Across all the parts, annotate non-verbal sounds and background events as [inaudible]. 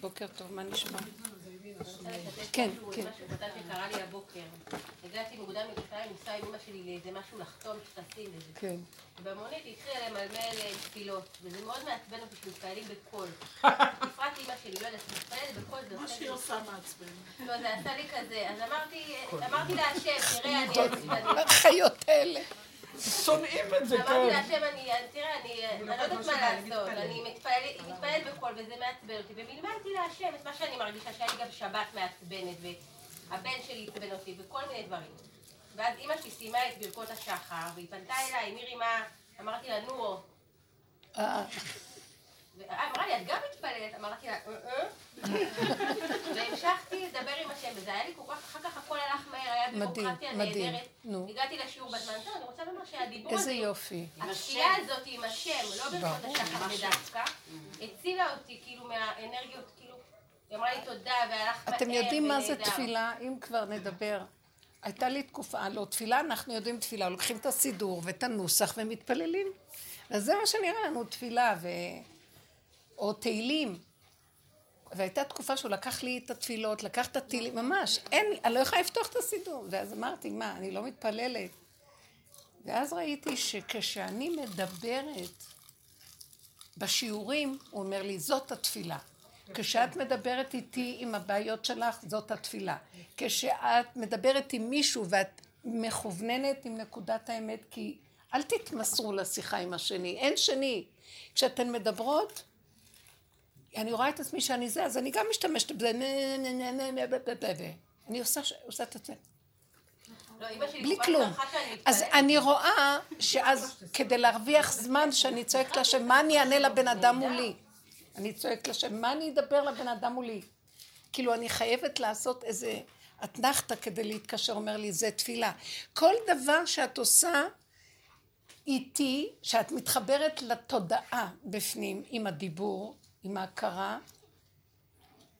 בוקר טוב, מה נשמע? כן, כן. משהו שקרה לי הבוקר. הגעתי מוקדם מירושלים, ניסה עם אמא שלי לאיזה משהו לחתום, טפסים וזה. כן. במונית היא התחילה למלמל אה, תפילות, וזה מאוד מעצבן אותי שמתפללים בקול. [laughs] בפרט אמא שלי, לא יודעת, מתפללת בקול, זה מה עושה שהיא לי... עושה מעצבן. לא, זה עשה לי כזה. אז אמרתי, אמרתי להשם, תראה, אני. החיות האלה. שונאים את זה, אמרתי כן. להשם, אני, תראה, אני אני לא יודעת מה לעשות, אני מתפללת בקול וזה מעצבן אותי, ומלמלתי להשם את מה שאני מרגישה שהיה לי גם שבת מעצבנת, והבן שלי עצבן אותי, וכל מיני דברים. ואז אימא שלי סיימה את ברכות השחר, והיא פנתה אליי, מירי, מה? אמרתי לה, נו, אמרה לי, את גם מתפללת? אמרתי לה, "אה, אה." והמשכתי לדבר עם השם, וזה היה לי כל כך, אחר כך הכל הלך מהר, היה מדהים. נהדרת. הגעתי לשיעור בזמן, טוב, אני רוצה לומר שהדיבור איזה הזה, יופי. התפילה הזאת עם השם, לא ברור. השחר דווקא, הצילה אותי כאילו מהאנרגיות, כאילו, היא אמרה לי תודה, והלכת מהר אתם יודעים מה זה. תפילה? אם כבר נדבר. הייתה לי תקופה, לא, תפילה, אנחנו יודעים תפילה, לוקחים את הסידור ואת הנוסח ומתפללים. אז זה מה שנראה לנו, תפילה ו... או תהילים. והייתה תקופה שהוא לקח לי את התפילות, לקח את התהילים, ממש, אין, אני לא יכולה לפתוח את הסידור. ואז אמרתי, מה, אני לא מתפללת. ואז ראיתי שכשאני מדברת בשיעורים, הוא אומר לי, זאת התפילה. כשאת מדברת איתי עם הבעיות שלך, זאת התפילה. כשאת מדברת עם מישהו ואת מכווננת עם נקודת האמת, כי אל תתמסרו לשיחה עם השני, אין שני. כשאתן מדברות, אני רואה את עצמי שאני זה, אז אני גם משתמשת בזה, אני עושה את עצמי. בלי כלום. אז אני רואה שאז כדי להרוויח זמן שאני צועקת להשם, מה אני אענה לבן אדם מולי? אני צועקת להשם, מה אני אדבר לבן אדם מולי? כאילו אני חייבת לעשות איזה אתנחתא כדי להתקשר, אומר לי, זה תפילה. כל דבר שאת עושה איתי, שאת מתחברת לתודעה בפנים עם הדיבור, עם ההכרה,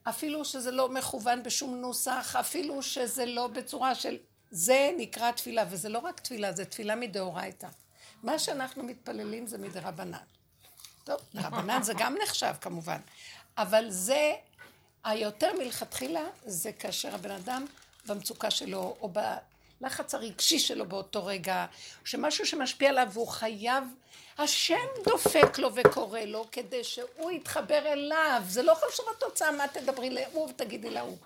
אפילו שזה לא מכוון בשום נוסח, אפילו שזה לא בצורה של... זה נקרא תפילה, וזה לא רק תפילה, זה תפילה מדאורייתא. מה שאנחנו מתפללים זה מדרבנן. טוב, דרבנן זה גם נחשב כמובן, אבל זה, היותר מלכתחילה, זה כאשר הבן אדם במצוקה שלו, או בלחץ הרגשי שלו באותו רגע, שמשהו שמשפיע עליו והוא חייב, השם דופק לו וקורא לו כדי שהוא יתחבר אליו, זה לא חשוב התוצאה, מה תדברי להוא ותגידי להוא.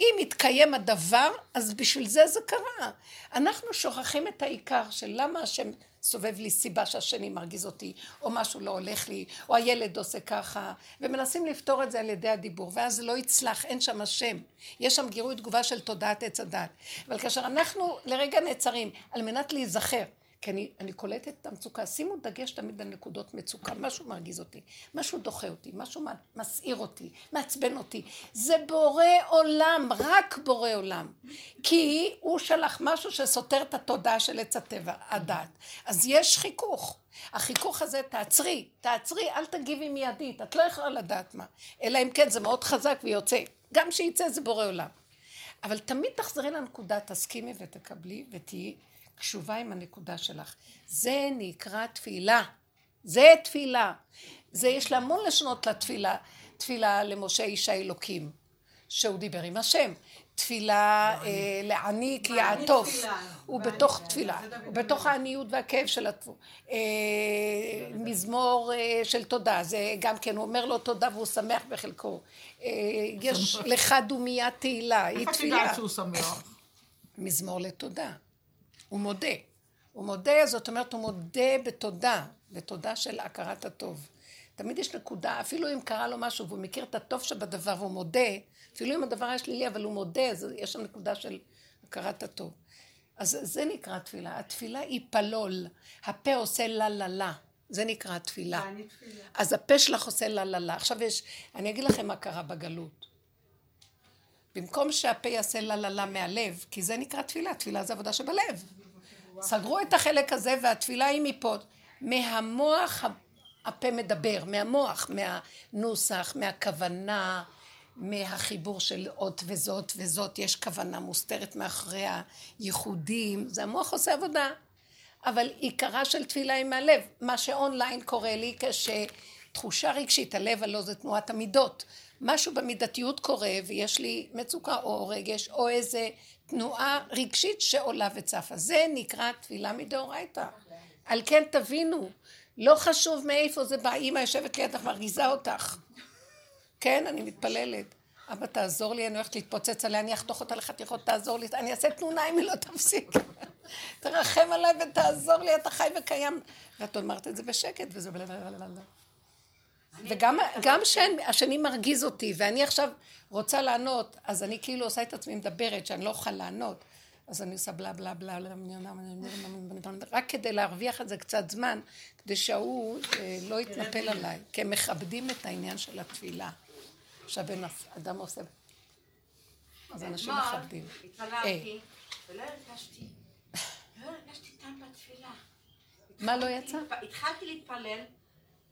אם יתקיים הדבר, אז בשביל זה זה קרה. אנחנו שוכחים את העיקר של למה השם סובב לי סיבה שהשני מרגיז אותי, או משהו לא הולך לי, או הילד עושה ככה, ומנסים לפתור את זה על ידי הדיבור, ואז זה לא יצלח, אין שם השם. יש שם גירוי תגובה של תודעת עץ הדת. אבל כאשר אנחנו לרגע נעצרים, על מנת להיזכר, כי אני, אני קולטת את המצוקה, שימו דגש תמיד על נקודות מצוקה, משהו מרגיז אותי, משהו דוחה אותי, משהו מסעיר אותי, מעצבן אותי. זה בורא עולם, רק בורא עולם. כי הוא שלח משהו שסותר את התודעה של עץ הטבע, הדת. אז יש חיכוך. החיכוך הזה, תעצרי, תעצרי, אל תגיבי מיידית, את לא יכולה לדעת מה. אלא אם כן זה מאוד חזק ויוצא. גם שיצא זה בורא עולם. אבל תמיד תחזרי לנקודה, תסכימי ותקבלי ותהיי קשובה עם הנקודה שלך. זה נקרא תפילה. זה תפילה. זה, יש לה המון לשונות לתפילה. תפילה למשה איש האלוקים, שהוא דיבר עם השם. תפילה אה, לעני כי יעטוף. הוא בתוך תפילה. הוא בתוך העניות והכאב של התפור. אה, מזמור אה, של תודה. זה גם כן, הוא אומר לו תודה והוא שמח בחלקו. יש לך דומיה תהילה, היא איך את תפילה. יודעת שהוא שמח? מזמור לתודה. הוא מודה. הוא מודה, זאת אומרת, הוא מודה בתודה, בתודה של הכרת הטוב. תמיד יש נקודה, אפילו אם קרה לו משהו והוא מכיר את הטוב שבדבר והוא מודה, אפילו אם הדבר היה שלילי, אבל הוא מודה, אז יש שם נקודה של הכרת הטוב. אז זה נקרא תפילה. התפילה היא פלול. הפה עושה לה לה לה. זה נקרא תפילה. אז הפה שלך עושה לה לה לה. עכשיו יש, אני אגיד לכם מה קרה בגלות. במקום שהפה יעשה לה לה לה מהלב, כי זה נקרא תפילה, תפילה זה עבודה שבלב. סגרו את החלק הזה והתפילה היא מפה. מהמוח הפה מדבר, מהמוח, מהנוסח, מהכוונה, מהחיבור של אות וזאת וזאת, יש כוונה מוסתרת מאחורי הייחודים, זה המוח עושה עבודה. אבל עיקרה של תפילה היא מהלב. מה שאונליין קורה לי כש... תחושה רגשית, הלב הלא זה תנועת המידות. משהו במידתיות קורה ויש לי מצוקה או רגש או איזה תנועה רגשית שעולה וצפה. זה נקרא תפילה מדאורייתא. על כן תבינו, לא חשוב מאיפה זה בא, אמא יושבת לידך מרגיזה אותך. כן, אני מתפללת. אבא תעזור לי, אני הולכת להתפוצץ עליה, אני אחתוך אותה לחתיכות, תעזור לי, אני אעשה תנונה אם היא לא תפסיק. [laughs] תרחם עליי ותעזור לי, אתה חי וקיים. ואת אומרת את זה בשקט, וזה בלבלבלבלבל. וגם גם השני מרגיז אותי, ואני עכשיו רוצה לענות, אז אני כאילו עושה את עצמי מדברת, שאני לא אוכל לענות. אז אני עושה בלה בלה בלה, רק כדי להרוויח את זה קצת זמן, כדי שההוא לא יתנפל עליי, כי הם מכבדים את העניין של התפילה. שהבן אדם עושה. אז אנשים מכבדים. התפללתי, ולא הרגשתי, לא הרגשתי טעם בתפילה. מה לא יצא? התחלתי להתפלל,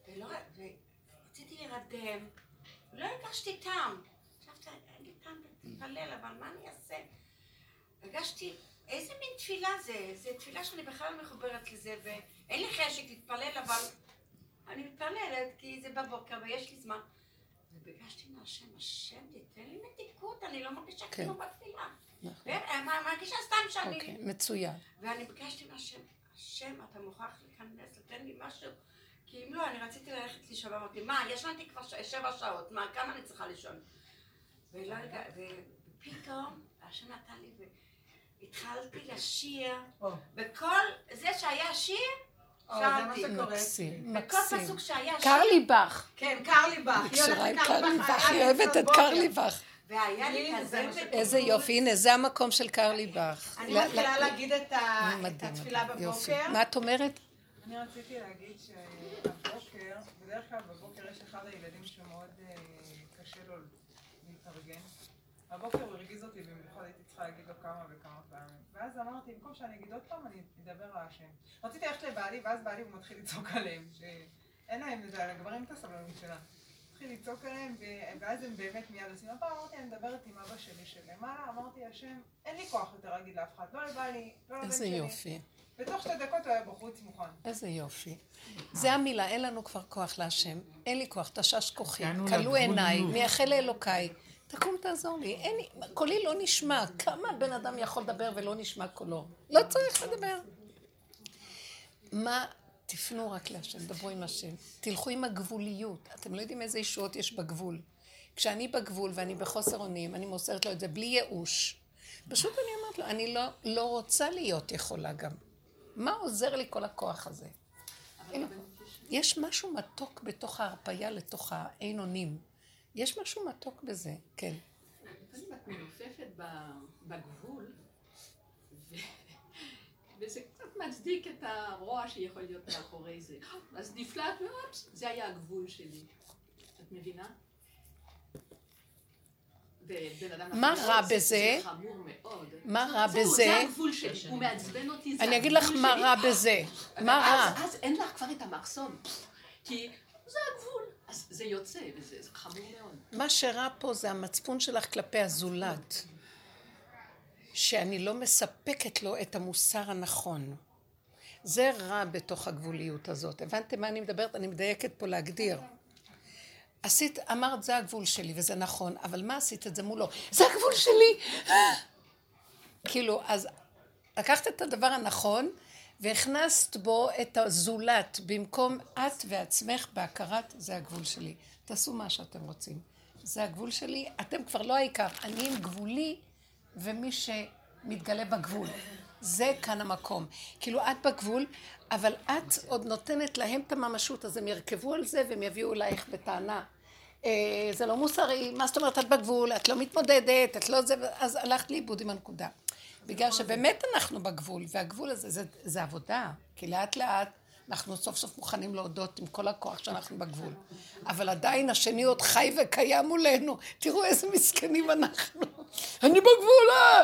ורציתי להירדם, ולא הרגשתי טעם. חשבתי, אין לי טעם להתפלל, אבל מה אני אעשה? הרגשתי, איזה מין תפילה זה? זו תפילה שאני בכלל מחוברת לזה, ואין לי חשק להתפלל, אבל אני מתפללת, כי זה בבוקר ויש לי זמן. וביקשתי מהשם, השם, תיתן לי מתיקות, אני לא מרגישה כן. כלום בתפילה. נכון. מרגישה סתם שאני... אוקיי, מצוין. ואני ביקשתי מהשם, השם, אתה מוכרח להיכנס, לתן לי משהו. כי אם לא, אני רציתי ללכת לישון, אמרתי, מה, ישנתי כבר שבע שעות, מה, כמה אני צריכה לישון? ופתאום, השם נתן לי, והתחלתי לשיר, וכל זה שהיה שיר, מקסים, מקסים. קרלי בך. כן, קרלי בך. היא קשרה עם קרלי בך, היא אוהבת את קרלי בך. והיה לי כזה... איזה יופי, הנה זה המקום של קרלי בך. אני מתחילה להגיד את התפילה בבוקר. מה את אומרת? אני רציתי להגיד שהבוקר, בדרך כלל בבוקר יש אחד הילדים שמאוד אה, קשה לו להתארגן. הבוקר הוא הרגיז אותי במיוחד, הייתי צריכה להגיד לו כמה וכמה פעמים. ואז אמרתי, במקום שאני אגיד עוד פעם, אני אדבר על השם. רציתי ללכת לבעלי, ואז בעלי הוא מתחיל לצעוק עליהם, שאין להם, זה, לגברים את הסבלנות שלה. התחיל לצעוק עליהם, ואז הם באמת מיד עושים, הפעם אמרתי, אני מדברת עם אבא שלי שלמעלה, אמרתי, השם, אין לי כוח יותר להגיד לאף אחד, לא לבעלי, לא לבן שלי. איזה יופי. בתוך שתי דקות הוא היה בחוץ מוכן. איזה יופי. זה המילה, אין לנו כבר כוח להשם. אין לי כוח, תשש כוחי, כלו עיניי, מייחל לאלוקיי. תקום תעזור לי. אין לי, קולי לא נשמע. כמה בן אדם יכול לדבר ולא נשמע קולו? לא צריך לדבר. מה, תפנו רק להשם, דברו עם השם. תלכו עם הגבוליות. אתם לא יודעים איזה ישועות יש בגבול. כשאני בגבול ואני בחוסר אונים, אני מוסרת לו את זה בלי ייאוש. פשוט אני אומרת לו, אני לא, לא רוצה להיות יכולה גם. מה עוזר לי כל הכוח הזה? אין, יש משהו מתוק בתוך ההרפייה לתוך האין אונים. יש משהו מתוק בזה, כן. לפעמים את מנופפת בגבול, וזה קצת מצדיק את הרוע שיכול להיות מאחורי זה. אז נפלט מאוד, זה היה הגבול שלי. את מבינה? מה רע בזה? מה רע בזה? זה הגבול שלי, הוא מעצבן אותי, אני אגיד לך מה רע בזה. מה רע? אז אין לך כבר את המחסום, כי זה הגבול. אז זה יוצא, וזה חמור מאוד. מה שרע פה זה המצפון שלך כלפי הזולת. שאני לא מספקת לו את המוסר הנכון. זה רע בתוך הגבוליות הזאת. הבנתם מה אני מדברת? אני מדייקת פה להגדיר. עשית, אמרת, זה הגבול שלי, וזה נכון, אבל מה עשית את זה מולו? זה הגבול שלי! כאילו, אז לקחת את הדבר הנכון, והכנסת בו את הזולת, במקום את ועצמך בהכרת, זה הגבול שלי. תעשו מה שאתם רוצים. זה הגבול שלי, אתם כבר לא העיקר. אני עם גבולי, ומי שמתגלה בגבול. זה כאן המקום. כאילו, את בגבול, אבל את עוד נותנת להם את הממשות, אז הם ירכבו על זה והם יביאו אלייך בטענה. אה, זה לא מוסרי, מה זאת אומרת את בגבול, את לא מתמודדת, את לא זה, אז הלכת לאיבוד עם הנקודה. בגלל שבאמת אנחנו בגבול, והגבול הזה זה, זה עבודה, כי לאט לאט אנחנו סוף סוף מוכנים להודות עם כל הכוח שאנחנו בגבול. אבל עדיין השני עוד חי וקיים מולנו. תראו איזה מסכנים אנחנו. אני בגבול, אה!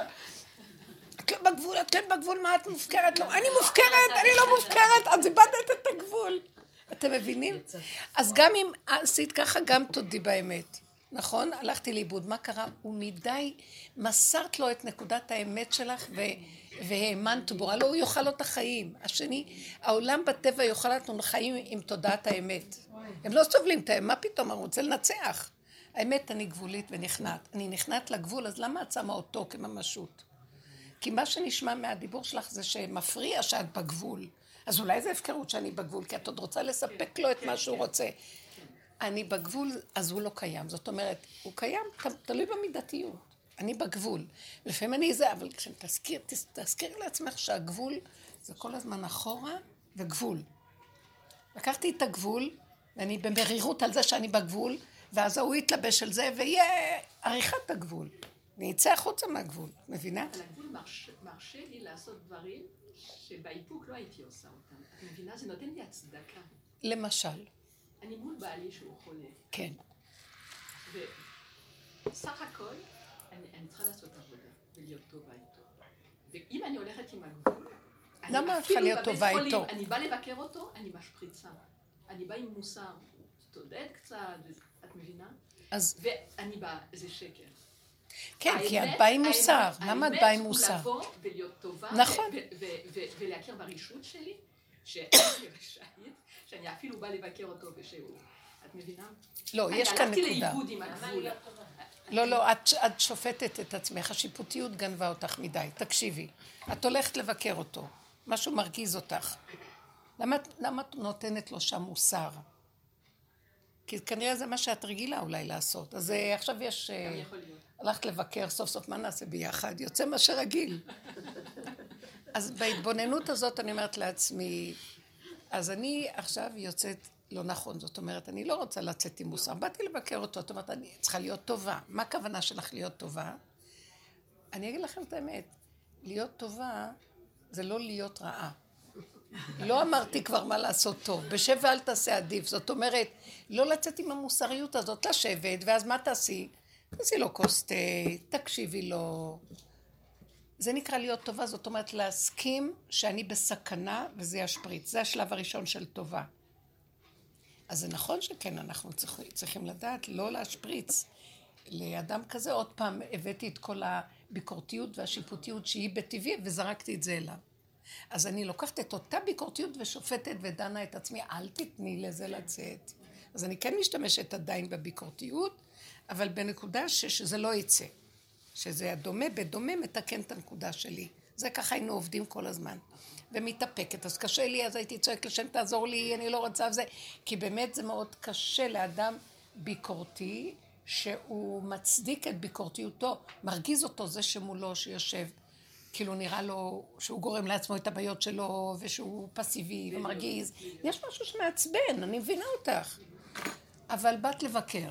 את לא בגבול, את כן בגבול, מה את מופקרת? לא, אני מופקרת, אני לא מופקרת, אז איבדת את הגבול. אתם מבינים? אז גם אם עשית ככה, גם תודי באמת. נכון? הלכתי לאיבוד. מה קרה? הוא מדי, מסרת לו את נקודת האמת שלך ו... והאמנת בו, הלא הוא יאכל לו את החיים. השני, העולם בטבע יאכל לנו חיים עם תודעת האמת. הם לא סובלים את האמת, מה פתאום, אני רוצה לנצח. האמת, אני גבולית ונכנעת. אני נכנעת לגבול, אז למה את שמה אותו כממשות? כי מה שנשמע מהדיבור שלך זה שמפריע שאת בגבול. אז אולי זה הפקרות שאני בגבול, כי את עוד רוצה לספק לו את מה שהוא רוצה. אני בגבול, אז הוא לא קיים. זאת אומרת, הוא קיים, תלוי במידתיות. אני בגבול. לפעמים אני זה, אבל כשתזכיר, תזכירי לעצמך שהגבול זה כל הזמן אחורה וגבול. לקחתי את הגבול, ואני במרירות על זה שאני בגבול, ואז ההוא יתלבש על זה, ויהיה עריכת הגבול. אני אצא החוצה מהגבול, מבינה? אבל הגבול מרשה לי לעשות דברים שבאיפוק לא הייתי עושה אותם. את מבינה? זה נותן לי הצדקה. למשל. אני מול בעלי שהוא חולה. כן. וסך הכל, אני, אני צריכה לעשות עבודה ולהיות טובה איתו. ואם אני הולכת עם הגבול, למה את צריכה להיות טובה איתו? אני באה לבקר אותו, אני משפריצה. אני באה עם מוסר. תעודד קצת, את מבינה? אז... ואני באה, זה שקר. כן, כי את באה עם מוסר. למה את באה עם מוסר? האמת הוא לבוא ולהיות טובה. נכון. ולהכיר ברשות שלי, שאני רשאית, שאני אפילו באה לבקר אותו ושהוא... את מבינה? לא, יש כאן נקודה. הלכתי לאיבוד עם הגבול. לא, לא, את, את שופטת את עצמך, השיפוטיות גנבה אותך מדי. תקשיבי, את הולכת לבקר אותו, משהו מרגיז אותך. למה, למה את נותנת לו שם מוסר? כי כנראה זה מה שאת רגילה אולי לעשות. אז אה, עכשיו יש... גם יכול להיות. הלכת לבקר, סוף סוף מה נעשה ביחד? יוצא מה שרגיל. אז בהתבוננות הזאת אני אומרת לעצמי, אז אני עכשיו יוצאת לא נכון, זאת אומרת, אני לא רוצה לצאת עם מוסר, באתי לבקר אותו, זאת אומרת, אני צריכה להיות טובה. מה הכוונה שלך להיות טובה? אני אגיד לכם את האמת, להיות טובה זה לא להיות רעה. לא אמרתי כבר מה לעשות טוב, בשב ואל תעשה עדיף. זאת אומרת, לא לצאת עם המוסריות הזאת, לשבת, ואז מה תעשי? תעשי לו כוס תה, תקשיבי לו. זה נקרא להיות טובה, זאת אומרת להסכים שאני בסכנה וזה ישפריץ. זה השלב הראשון של טובה. אז זה נכון שכן, אנחנו צריכים, צריכים לדעת לא להשפריץ. לאדם כזה, עוד פעם הבאתי את כל הביקורתיות והשיפוטיות שהיא בטבעי וזרקתי את זה אליו. אז אני לוקחת את אותה ביקורתיות ושופטת ודנה את עצמי, אל תתני לזה לצאת. אז אני כן משתמשת עדיין בביקורתיות, אבל בנקודה ש, שזה לא יצא. שזה הדומה בדומה מתקן את הנקודה שלי. זה ככה היינו עובדים כל הזמן. ומתאפקת, אז קשה לי, אז הייתי צועקת לשם תעזור לי, אני לא רוצה זה, כי באמת זה מאוד קשה לאדם ביקורתי, שהוא מצדיק את ביקורתיותו, מרגיז אותו זה שמולו שיושב, כאילו נראה לו שהוא גורם לעצמו את הבעיות שלו, ושהוא פסיבי ומרגיז. יש משהו שמעצבן, אני מבינה אותך. אבל באת לבקר.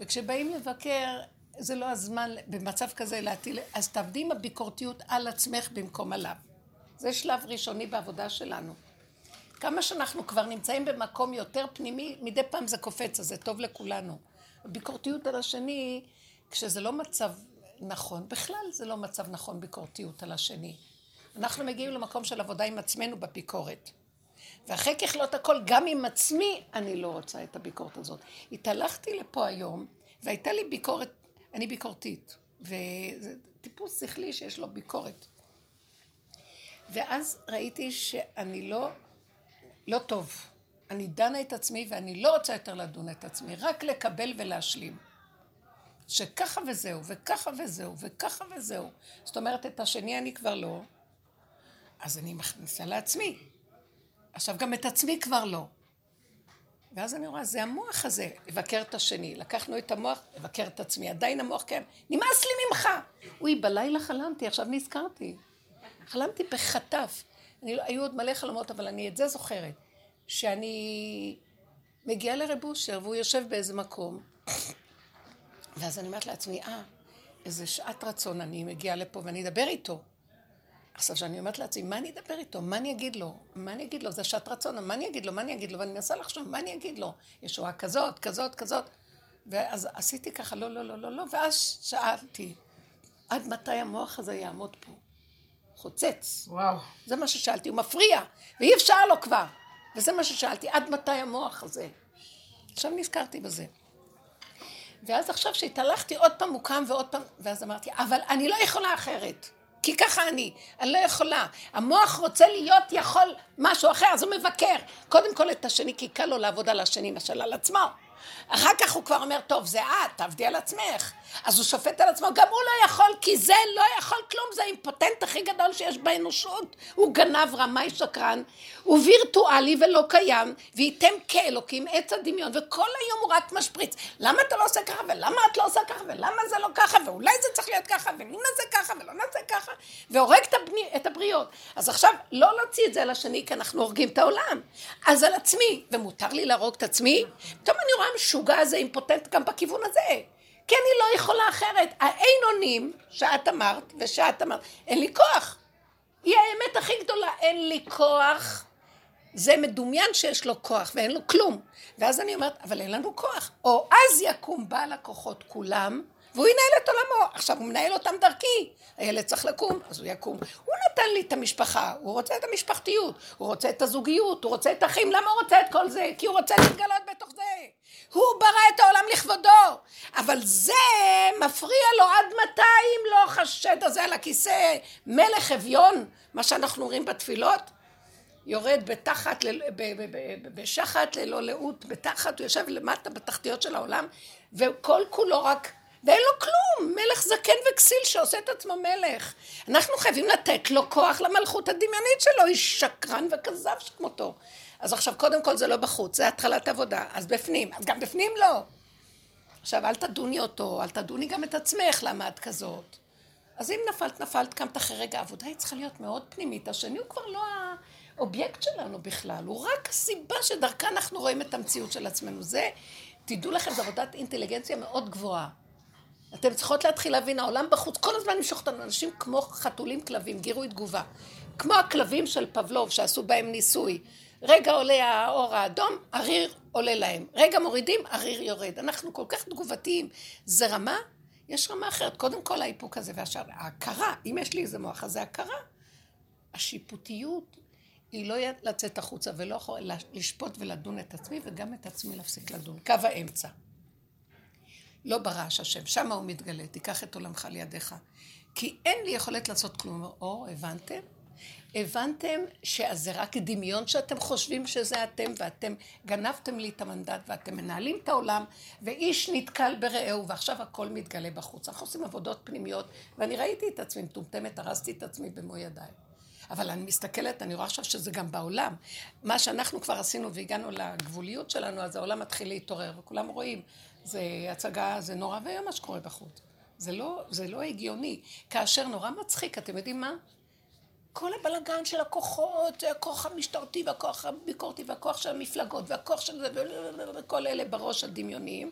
וכשבאים לבקר, זה לא הזמן במצב כזה להטיל, אז תעבדי עם הביקורתיות על עצמך במקום עליו. זה שלב ראשוני בעבודה שלנו. כמה שאנחנו כבר נמצאים במקום יותר פנימי, מדי פעם זה קופץ, אז זה טוב לכולנו. ביקורתיות על השני, כשזה לא מצב נכון, בכלל זה לא מצב נכון ביקורתיות על השני. אנחנו מגיעים למקום של עבודה עם עצמנו בביקורת. ואחרי ככלות הכל, גם עם עצמי, אני לא רוצה את הביקורת הזאת. התהלכתי לפה היום, והייתה לי ביקורת, אני ביקורתית, וזה טיפוס שכלי שיש לו ביקורת. ואז ראיתי שאני לא, לא טוב. אני דנה את עצמי ואני לא רוצה יותר לדון את עצמי, רק לקבל ולהשלים. שככה וזהו, וככה וזהו, וככה וזהו. זאת אומרת, את השני אני כבר לא, אז אני מכניסה לעצמי. עכשיו גם את עצמי כבר לא. ואז אני רואה, זה המוח הזה, לבקר את השני. לקחנו את המוח, לבקר את עצמי. עדיין המוח קיים. נמאס לי ממך! אוי, בלילה חלמתי, עכשיו נזכרתי. חלמתי בחטף. אני, לא, היו עוד מלא חלומות, אבל אני את זה זוכרת. שאני מגיעה לרב אושר, והוא יושב באיזה מקום, ואז אני אומרת לעצמי, אה, איזה שעת רצון, אני מגיעה לפה ואני אדבר איתו. עכשיו, כשאני אומרת לעצמי, מה אני אדבר איתו? מה אני אגיד לו? מה אני אגיד לו? זה שעת רצון, מה אני אגיד לו? מה אני אגיד לו? ואני מנסה לחשוב, מה אני אגיד לו? ישועה כזאת, כזאת, כזאת. ואז עשיתי ככה, לא, לא, לא, לא, לא, ואז שאלתי, עד מתי המוח הזה יעמוד פה? חוצץ. וואו. זה מה ששאלתי, הוא מפריע, ואי אפשר לו כבר. וזה מה ששאלתי, עד מתי המוח הזה? עכשיו נזכרתי בזה. ואז עכשיו שהתהלכתי עוד פעם הוא קם ועוד פעם, ואז אמרתי, אבל אני לא יכולה אחרת. כי ככה אני, אני לא יכולה. המוח רוצה להיות יכול משהו אחר, אז הוא מבקר. קודם כל את השני, כי קל לו לעבוד על השני מאשר על עצמו. אחר כך הוא כבר אומר, טוב, זה את, תעבדי על עצמך. אז הוא שופט על עצמו, גם הוא לא יכול, כי זה לא יכול כלום, זה האימפוטנט הכי גדול שיש באנושות. הוא גנב, רמאי, שקרן, הוא וירטואלי ולא קיים, וייתם כאלוקים עץ הדמיון, וכל היום הוא רק משפריץ. למה אתה לא עושה ככה, ולמה את לא עושה ככה, ולמה זה לא ככה, ואולי זה צריך להיות ככה, ולמה זה ככה, ולא נעשה ככה, והורג את, הבני, את הבריות. אז עכשיו, לא להוציא את זה על השני, כי אנחנו הורגים את העולם. אז על עצמי, ומותר לי להרוג את עצמי, פתאום אני רואה המשוגע הזה אימפוטנט גם בכיוון הזה. כי אני לא יכולה אחרת. האין אונים שאת אמרת ושאת אמרת, אין לי כוח. היא האמת הכי גדולה, אין לי כוח. זה מדומיין שיש לו כוח ואין לו כלום. ואז אני אומרת, אבל אין לנו כוח. או אז יקום בעל הכוחות כולם, והוא ינהל את עולמו. עכשיו הוא מנהל אותם דרכי. הילד צריך לקום, אז הוא יקום. הוא נתן לי את המשפחה, הוא רוצה את המשפחתיות, הוא רוצה את הזוגיות, הוא רוצה את האחים, למה הוא רוצה את כל זה? כי הוא רוצה להתגלות בתוך זה. הוא ברא את העולם לכבודו, אבל זה מפריע לו עד מתי אם לא החשד הזה על הכיסא, מלך אביון, מה שאנחנו אומרים בתפילות, יורד בתחת, בשחת ללא לאות, בתחת, הוא יושב למטה בתחתיות של העולם, וכל כולו רק, ואין לו כלום, מלך זקן וכסיל שעושה את עצמו מלך. אנחנו חייבים לתת לו כוח למלכות הדמיונית שלו, איש שקרן וכזב שכמותו. אז עכשיו, קודם כל זה לא בחוץ, זה התחלת עבודה, אז בפנים, אז גם בפנים לא. עכשיו, אל תדוני אותו, אל תדוני גם את עצמך, למה את כזאת. אז אם נפלת, נפלת, קמת אחרי רגע, העבודה היא צריכה להיות מאוד פנימית. השני הוא כבר לא האובייקט שלנו בכלל, הוא רק הסיבה שדרכה אנחנו רואים את המציאות של עצמנו. זה, תדעו לכם, זו עבודת אינטליגנציה מאוד גבוהה. אתם צריכות להתחיל להבין, העולם בחוץ, כל הזמן ימשוך אותנו, אנשים כמו חתולים כלבים, גירוי תגובה. כמו הכלבים של פבלוב שעשו בהם ניסוי. רגע עולה האור האדום, הריר עולה להם. רגע מורידים, הריר יורד. אנחנו כל כך תגובתיים. זה רמה? יש רמה אחרת. קודם כל האיפוק הזה והשאר. ההכרה, אם יש לי איזה מוח, אז זה הכרה. השיפוטיות היא לא לצאת החוצה ולא לשפוט ולדון את עצמי, וגם את עצמי להפסיק לדון. קו האמצע. לא ברעש השם, שמה הוא מתגלה, תיקח את עולמך לידיך. כי אין לי יכולת לעשות כלום. או, הבנתם? הבנתם שזה רק דמיון שאתם חושבים שזה אתם, ואתם גנבתם לי את המנדט, ואתם מנהלים את העולם, ואיש נתקל ברעהו, ועכשיו הכל מתגלה בחוץ. אנחנו עושים עבודות פנימיות, ואני ראיתי את עצמי מטומטמת, הרסתי את עצמי במו ידיי. אבל אני מסתכלת, אני רואה עכשיו שזה גם בעולם. מה שאנחנו כבר עשינו והגענו לגבוליות שלנו, אז העולם מתחיל להתעורר, וכולם רואים, זה הצגה, זה נורא ואיום מה שקורה בחוץ. זה לא, זה לא הגיוני. כאשר נורא מצחיק, אתם יודעים מה? כל הבלגן של הכוחות, הכוח המשטרתי והכוח הביקורתי והכוח של המפלגות והכוח של זה וכל אלה בראש הדמיוניים.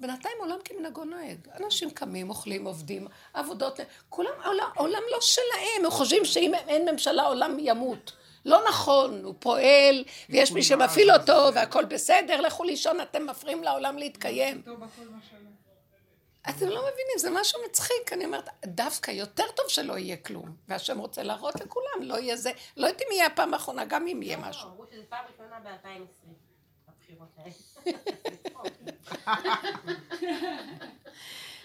בינתיים עולם כמנהגו נוהג. אנשים קמים, אוכלים, עובדים, עבודות, כולם, העולם, לא שלהם, הם חושבים שאם אין ממשלה העולם ימות. לא נכון, הוא פועל, ויש מי שמפעיל אותו, והכל בסדר, לכו לישון, אתם מפריעים לעולם להתקיים. אתם לא מבינים, זה משהו מצחיק. אני אומרת, דווקא יותר טוב שלא יהיה כלום. והשם רוצה להראות לכולם, לא יהיה זה. לא יודעת אם יהיה הפעם האחרונה, גם אם יהיה משהו. אמרו שזה פעם ראשונה ב-2020, הבחירות האלה.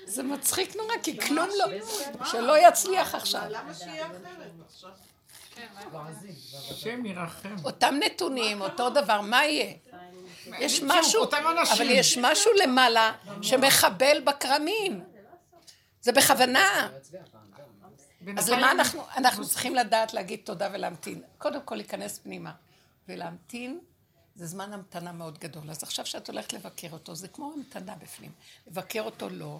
זה מצחיק נורא, כי כלום לא, שלא יצליח עכשיו. למה שיהיה אחרת עכשיו? השם ירחם. אותם נתונים, אותו דבר, מה יהיה? יש משהו. אבל יש משהו למעלה שמחבל בכרמים. זה בכוונה. אז למה אנחנו, אנחנו צריכים לדעת להגיד תודה ולהמתין. קודם כל להיכנס פנימה ולהמתין. זה זמן המתנה מאוד גדול. אז עכשיו שאת הולכת לבקר אותו, זה כמו המתנה בפנים. לבקר אותו לא.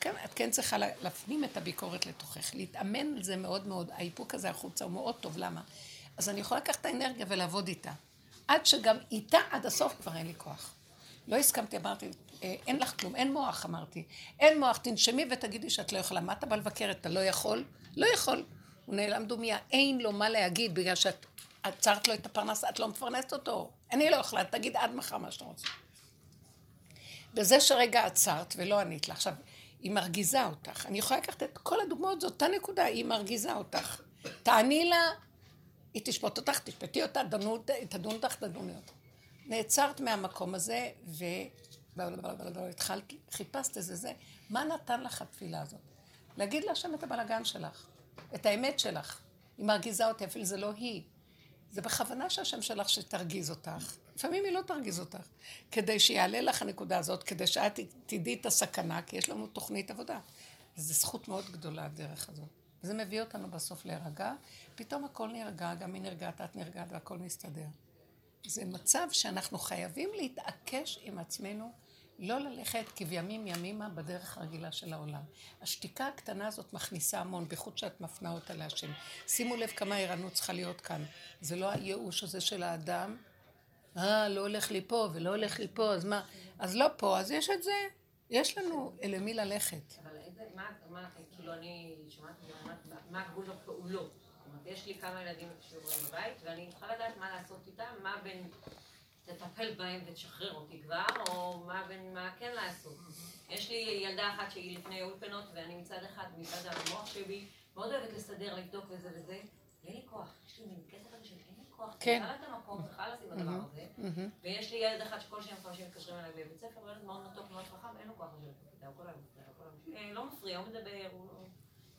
כן, את כן צריכה להפנים את הביקורת לתוכך, להתאמן על זה מאוד מאוד. האיפוק הזה החוצה הוא מאוד טוב, למה? אז אני יכולה לקחת את האנרגיה ולעבוד איתה. עד שגם איתה עד הסוף כבר אין לי כוח. לא הסכמתי, אמרתי, "אה, אין לך כלום, אין מוח, אמרתי. אין מוח, תנשמי ותגידי שאת לא יכולה. מה אתה בא לבקר? אתה לא יכול? לא יכול. הוא נעלם דומיה, אין לו מה להגיד, בגלל שאת עצרת לו את הפרנסה, את לא מפרנסת אותו. אני לא יכולה, תגיד עד מחר מה שאתה רוצה. בזה שרגע עצרת ולא ענית לה. עכשיו, היא מרגיזה אותך. אני יכולה לקחת את כל הדוגמאות, זו אותה נקודה, היא מרגיזה אותך. תעני לה, היא תשפוט אותך, תשפטי אותה, דנו, תדון אותך, תדוני אותך. נעצרת מהמקום הזה, התחלת, חיפשת איזה זה, מה נתן לך התפילה הזאת? להגיד להשם את הבלגן שלך, את האמת שלך. היא מרגיזה אותי, אפילו זה לא היא. זה בכוונה שהשם שלך שתרגיז אותך. לפעמים היא לא תרגיז אותך. כדי שיעלה לך הנקודה הזאת, כדי שאת תדעי את הסכנה, כי יש לנו תוכנית עבודה. זו זכות מאוד גדולה, הדרך הזאת. זה מביא אותנו בסוף להירגע, פתאום הכל נרגע, גם היא נרגעת, את נרגעת והכל מסתדר. זה מצב שאנחנו חייבים להתעקש עם עצמנו, לא ללכת כבימים ימימה בדרך הרגילה של העולם. השתיקה הקטנה הזאת מכניסה המון, בייחוד שאת מפנה אותה להשם. שימו לב כמה ערנות צריכה להיות כאן. זה לא הייאוש הזה של האדם, אה, לא הולך לי פה ולא הולך לי פה, אז מה? אז לא פה, אז יש את זה. יש לנו למי ללכת. אבל איזה, מה, כאילו אני שומעת, מה הגבול בפעולות? יש לי כמה ילדים שקשורים בבית, ואני צריכה לדעת מה לעשות איתם, מה בין תטפל בהם ותשחרר אותי כבר, או מה בין מה כן לעשות. יש לי ילדה אחת שהיא לפני אולפנות, ואני מצד אחד, מצד המוח שלי, מאוד אוהבת לסדר, לבדוק וזה וזה. אין לי כוח, יש לי מין קטע כזה של כוח, כן. אני את המקום, צריכה לשים בדבר הזה. ויש לי ילד אחד שכל שני חמישים מתקשרים אליי בבית ספר, הוא ילד מאוד מתוק, מאוד חכם, אין לו כוח לשבת בכיתה, הוא כל היום היום... לא מפריע, הוא מדבר, הוא לא...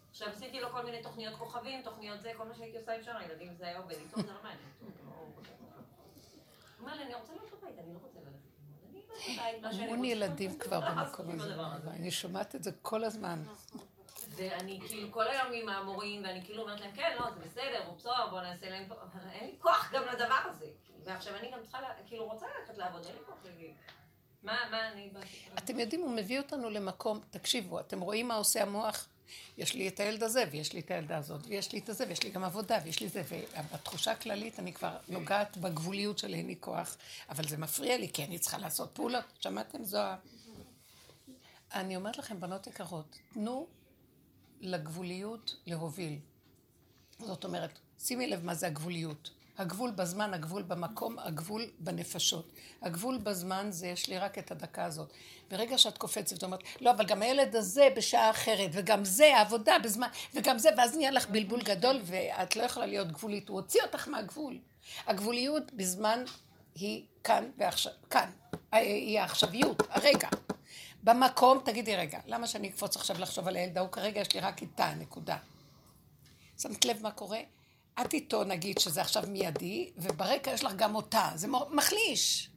עכשיו עשיתי לו כל מיני תוכניות כוכבים, תוכניות זה, כל מה שהייתי עושה עם שאר הילדים זה היה עובד איתו, זה לא מעניין אותו. לא- הוא אומר לי, אני רוצה להיות בבית, אני לא רוצה ללכת. המון ילדים כבר [laughs] במקום הזה, אני שומעת את זה כל הזמן. ואני כאילו כל היום עם המורים, ואני כאילו אומרת להם, כן, לא, זה בסדר, הוא בסדר, בוא נעשה להם אבל אין לי כוח גם לדבר הזה. ועכשיו אני גם צריכה, כאילו, רוצה ללכת לעבוד, אין לי כוח להגיד. מה, מה אני... אתם יודעים, הוא מביא אותנו למקום, תקשיבו, אתם רואים מה עושה המוח? יש לי את הילד הזה, ויש לי את הילדה הזאת, ויש לי את הזה, ויש לי גם עבודה, ויש לי זה, ובתחושה הכללית אני כבר נוגעת בגבוליות של אין לי כוח, אבל זה מפריע לי, כי אני צריכה לעשות פעולות. שמעתם? זו ה... אני אומרת לכם, בנות יקרות, תנו לגבוליות להוביל. זאת אומרת, שימי לב מה זה הגבוליות. הגבול בזמן, הגבול במקום, הגבול בנפשות. הגבול בזמן זה יש לי רק את הדקה הזאת. ברגע שאת קופצת ואומרת, לא, אבל גם הילד הזה בשעה אחרת, וגם זה העבודה בזמן, וגם זה, ואז נהיה לך בלבול גדול, ואת לא יכולה להיות גבולית. הוא הוציא אותך מהגבול. הגבוליות בזמן היא כאן ועכשיו, כאן. היא העכשוויות, הרגע. במקום, תגידי רגע, למה שאני אקפוץ עכשיו לחשוב על הילדה? הוא כרגע יש לי רק איתה, נקודה. שמת לב מה קורה? את איתו נגיד שזה עכשיו מיידי, וברקע יש לך גם אותה, זה מחליש.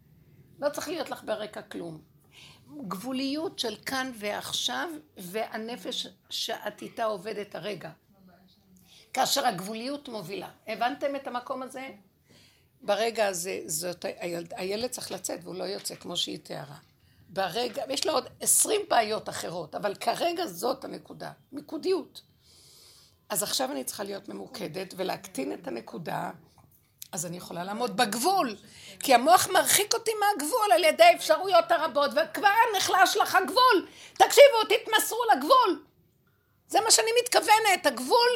לא צריך להיות לך ברקע כלום. גבוליות של כאן ועכשיו, והנפש שאת איתה עובדת הרגע. כאשר הגבוליות מובילה. הבנתם את המקום הזה? ברגע הזה, זאת, הילד, הילד צריך לצאת והוא לא יוצא כמו שהיא תיארה. ברגע, יש לו עוד עשרים בעיות אחרות, אבל כרגע זאת הנקודה, מיקודיות. אז עכשיו אני צריכה להיות ממוקדת ולהקטין את הנקודה, אז אני יכולה לעמוד בגבול, כי המוח מרחיק אותי מהגבול על ידי האפשרויות הרבות, וכבר נחלש לך הגבול. תקשיבו, תתמסרו לגבול. זה מה שאני מתכוונת, הגבול,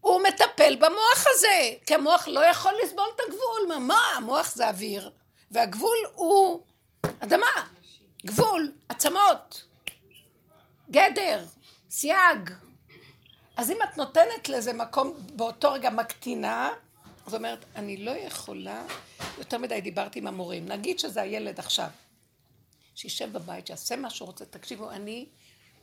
הוא מטפל במוח הזה, כי המוח לא יכול לסבול את הגבול. מה, מה? המוח זה אוויר, והגבול הוא אדמה, גבול, עצמות, גדר, סייג. אז אם את נותנת לזה מקום, באותו רגע מקטינה, זאת אומרת, אני לא יכולה, יותר מדי דיברתי עם המורים, נגיד שזה הילד עכשיו, שישב בבית, שיעשה מה שהוא רוצה, תקשיבו, אני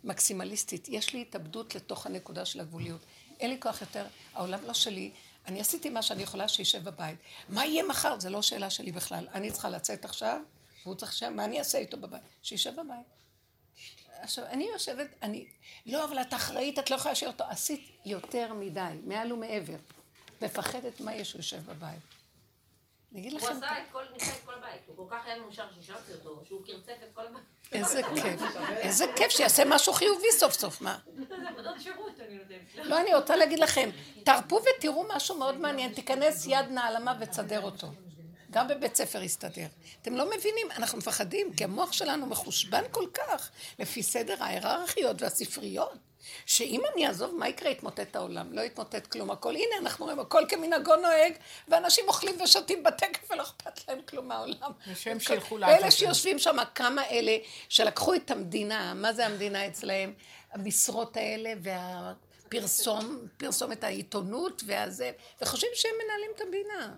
מקסימליסטית, יש לי התאבדות לתוך הנקודה של הגבוליות, אין לי כוח יותר, העולם לא שלי, אני עשיתי מה שאני יכולה שישב בבית. מה יהיה מחר? זה לא שאלה שלי בכלל. אני צריכה לצאת עכשיו, והוא צריך שם, מה אני אעשה איתו בבית? שישב בבית. עכשיו, אני יושבת, אני, לא, אבל את אחראית, את לא יכולה להשאיר אותו. עשית יותר מדי, מעל ומעבר. מפחדת מה יש, הוא יושב בבית. אני אגיד לכם... הוא עשה את כל, ניסה את כל הבית, הוא כל כך היה מאושר שהשארתי אותו, שהוא קרצף את כל הבית. איזה כיף, איזה כיף שיעשה משהו חיובי סוף סוף, מה? לא, אני רוצה להגיד לכם, תרפו ותראו משהו מאוד מעניין, תיכנס יד נעלמה ותסדר אותו. גם בבית ספר יסתדר. אתם לא מבינים, אנחנו מפחדים, כי המוח שלנו מחושבן כל כך, לפי סדר ההיררכיות והספריות, שאם אני אעזוב, מה יקרה? יתמוטט העולם. לא יתמוטט כלום. הכל, הנה, אנחנו רואים, הכל כמנהגו נוהג, ואנשים אוכלים ושותים בתקף ולא אכפת להם כלום מהעולם. ושהם שילכו לעזאזל. ואלה שיושבים שם, כמה אלה שלקחו את המדינה, מה זה המדינה אצלהם? המשרות האלה והפרסום, פרסומת העיתונות והזה, וחושבים שהם מנהלים את המדינה.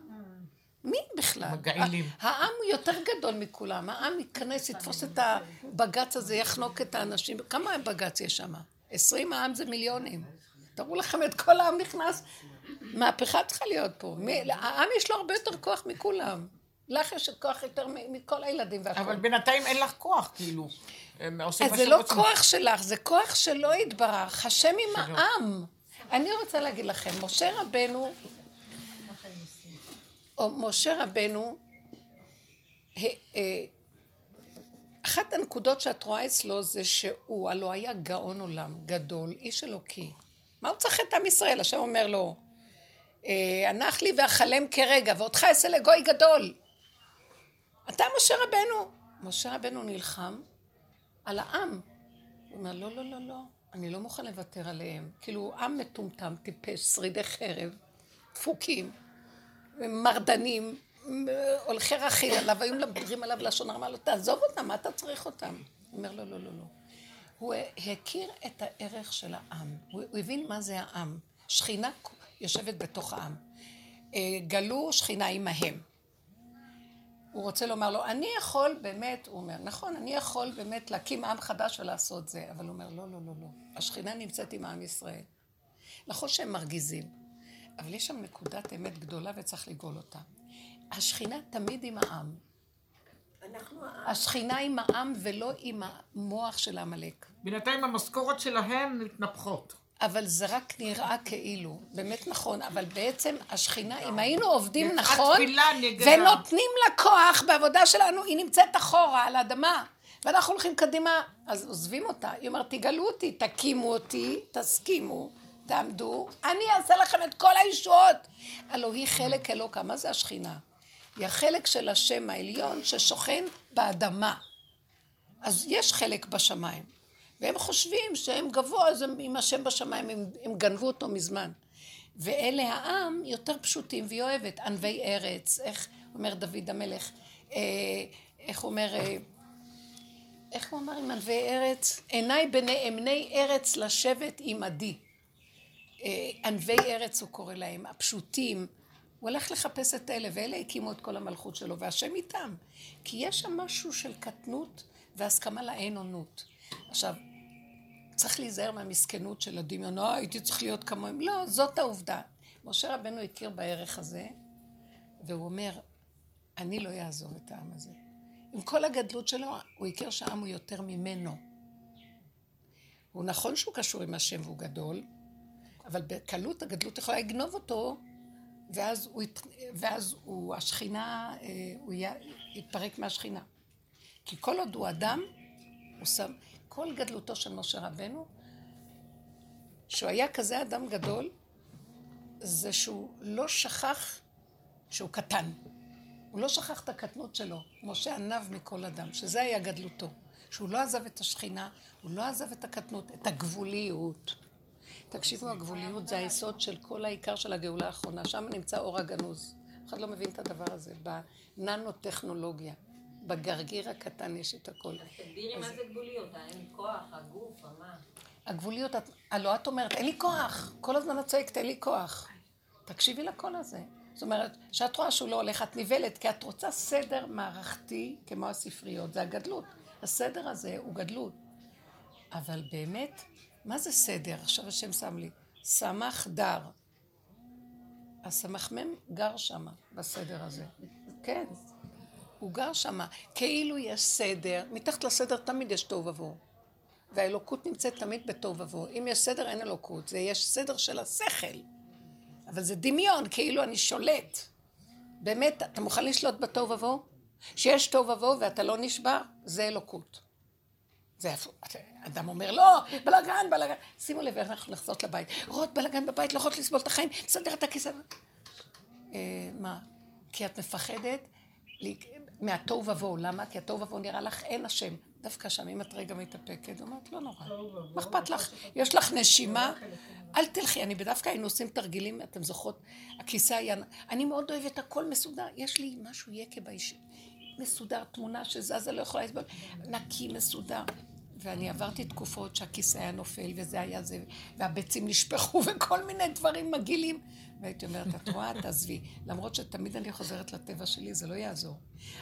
מי בכלל? מגעילים. העם הוא יותר גדול מכולם. העם ייכנס, יתפוס את הבג"ץ הזה, יחנוק את האנשים. כמה בג"ץ יש שם? עשרים העם זה מיליונים. תראו לכם את כל העם נכנס. מהפכה צריכה להיות פה. העם יש לו הרבה יותר כוח מכולם. לך יש כוח יותר מכל הילדים והכול. אבל בינתיים אין לך כוח, כאילו. אז זה לא. כוח שלך, זה כוח שלא יתברך. השם עם העם. אני רוצה להגיד לכם, משה רבנו, משה רבנו, אה, אחת הנקודות שאת רואה אצלו זה שהוא, הלוא היה גאון עולם, גדול, איש אלוקי. מה הוא צריך את עם ישראל? השם אומר לו, אה, הנח לי ואכלם כרגע, ואותך אעשה לגוי גדול. אתה משה רבנו. משה רבנו נלחם על העם. הוא אומר, לא, לא, לא, לא, אני לא מוכן לוותר עליהם. כאילו, עם מטומטם, טיפש, שרידי חרב, דפוקים, מרדנים, הולכי רכיל עליו, היו מדברים עליו לשון הרע, אמר לו, תעזוב אותם, מה אתה צריך אותם? הוא אומר, לא, לא, לא, לא. הוא הכיר את הערך של העם, הוא, הוא הבין מה זה העם. שכינה יושבת בתוך העם. אה, גלו שכינה עמהם. הוא רוצה לומר לו, אני יכול באמת, הוא אומר, נכון, אני יכול באמת להקים עם חדש ולעשות זה, אבל הוא אומר, לא, לא, לא, לא. השכינה נמצאת עם עם ישראל. נכון שהם מרגיזים, אבל יש שם נקודת אמת גדולה וצריך לגאול אותה. השכינה תמיד עם העם. השכינה עם העם ולא עם המוח של העמלק. בינתיים המשכורת שלהם מתנפחות. אבל זה רק נראה כאילו, באמת נכון, אבל בעצם השכינה, אם היינו עובדים נכון, ונותנים לה כוח בעבודה שלנו, היא נמצאת אחורה על האדמה, ואנחנו הולכים קדימה, אז עוזבים אותה. היא אומרת, תגלו אותי, תקימו אותי, תסכימו, תעמדו, אני אעשה לכם את כל הישועות. הלוא היא חלק אלוקה, מה זה השכינה? היא החלק של השם העליון ששוכן באדמה. אז יש חלק בשמיים. והם חושבים שהם גבוה, אז הם עם השם בשמיים, הם, הם גנבו אותו מזמן. ואלה העם יותר פשוטים, והיא אוהבת, ענבי ארץ, איך אומר דוד המלך, אה, איך אומר, אה, איך הוא אמר עם ענבי ארץ? עיניי בנאמני ארץ לשבת עמדי. אה, ענבי ארץ הוא קורא להם, הפשוטים. הוא הלך לחפש את אלה, ואלה הקימו את כל המלכות שלו, והשם איתם. כי יש שם משהו של קטנות והסכמה לאין אונות. עכשיו, צריך להיזהר מהמסכנות של הדמיון, אה, הייתי צריך להיות כמוהם. לא, זאת העובדה. משה רבנו הכיר בערך הזה, והוא אומר, אני לא אעזוב את העם הזה. עם כל הגדלות שלו, הוא הכיר שהעם הוא יותר ממנו. הוא נכון שהוא קשור עם השם והוא גדול, אבל בקלות הגדלות יכולה לגנוב אותו, ואז הוא, ואז הוא השכינה, אה, הוא יתפרק מהשכינה. כי כל עוד הוא אדם, הוא שם, כל גדלותו של משה רבנו, שהוא היה כזה אדם גדול, זה שהוא לא שכח שהוא קטן. הוא לא שכח את הקטנות שלו. משה ענב מכל אדם, שזה היה גדלותו. שהוא לא עזב את השכינה, הוא לא עזב את הקטנות, את הגבוליות. תקשיבו, הגבוליות זה היסוד של כל העיקר של הגאולה האחרונה. שם נמצא אור הגנוז. אף אחד לא מבין את הדבר הזה. בננו-טכנולוגיה. בגרגיר הקטן יש את הכל. תגדירי מה זה גבוליות, האין כוח, הגוף, המה. הגבוליות, הלוא את אומרת, אין לי כוח. כל הזמן את צועקת, אין לי כוח. תקשיבי לקול הזה. זאת אומרת, כשאת רואה שהוא לא הולך, את נבלת, כי את רוצה סדר מערכתי, כמו הספריות, זה הגדלות. הסדר הזה הוא גדלות. אבל באמת, מה זה סדר? עכשיו השם שם לי. סמך דר. הסמ"ם גר שם, בסדר הזה. כן, הוא גר שם. כאילו יש סדר, מתחת לסדר תמיד יש תוהו ובוהו. והאלוקות נמצאת תמיד בתוהו ובוהו. אם יש סדר, אין אלוקות. זה יש סדר של השכל. אבל זה דמיון, כאילו אני שולט. באמת, אתה מוכן לשלוט בתוהו ובוהו? שיש תוהו ובוהו ואתה לא נשבר, זה אלוקות. זה הפוך. אדם אומר, לא, בלאגן, בלאגן. שימו לב, אנחנו נחזות לבית. רואות בלאגן בבית, לא יכולות לסבול את החיים, תסדר את הכיסא. אה, מה? כי את מפחדת מהתוהו ובוהו. למה? כי התוהו ובוהו נראה לך אין השם. דווקא שם, אם את רגע מתאפקת, אומרת, לא נורא. מה אכפת לך? יש לך נשימה? אל תלכי. אני בדווקא היינו עושים תרגילים, אתם זוכרות? הכיסא היה... אני מאוד אוהבת הכל מסודר. יש לי משהו יקה באיש... מסודר, תמונה שזזה, לא יכולה לסבול. נקי, מסודר. ואני עברתי תקופות שהכיסא היה נופל, וזה היה זה, והביצים נשפכו, [laughs] וכל מיני דברים מגעילים. והייתי אומרת, את רואה, תעזבי. למרות שתמיד אני חוזרת לטבע שלי, זה לא יעזור.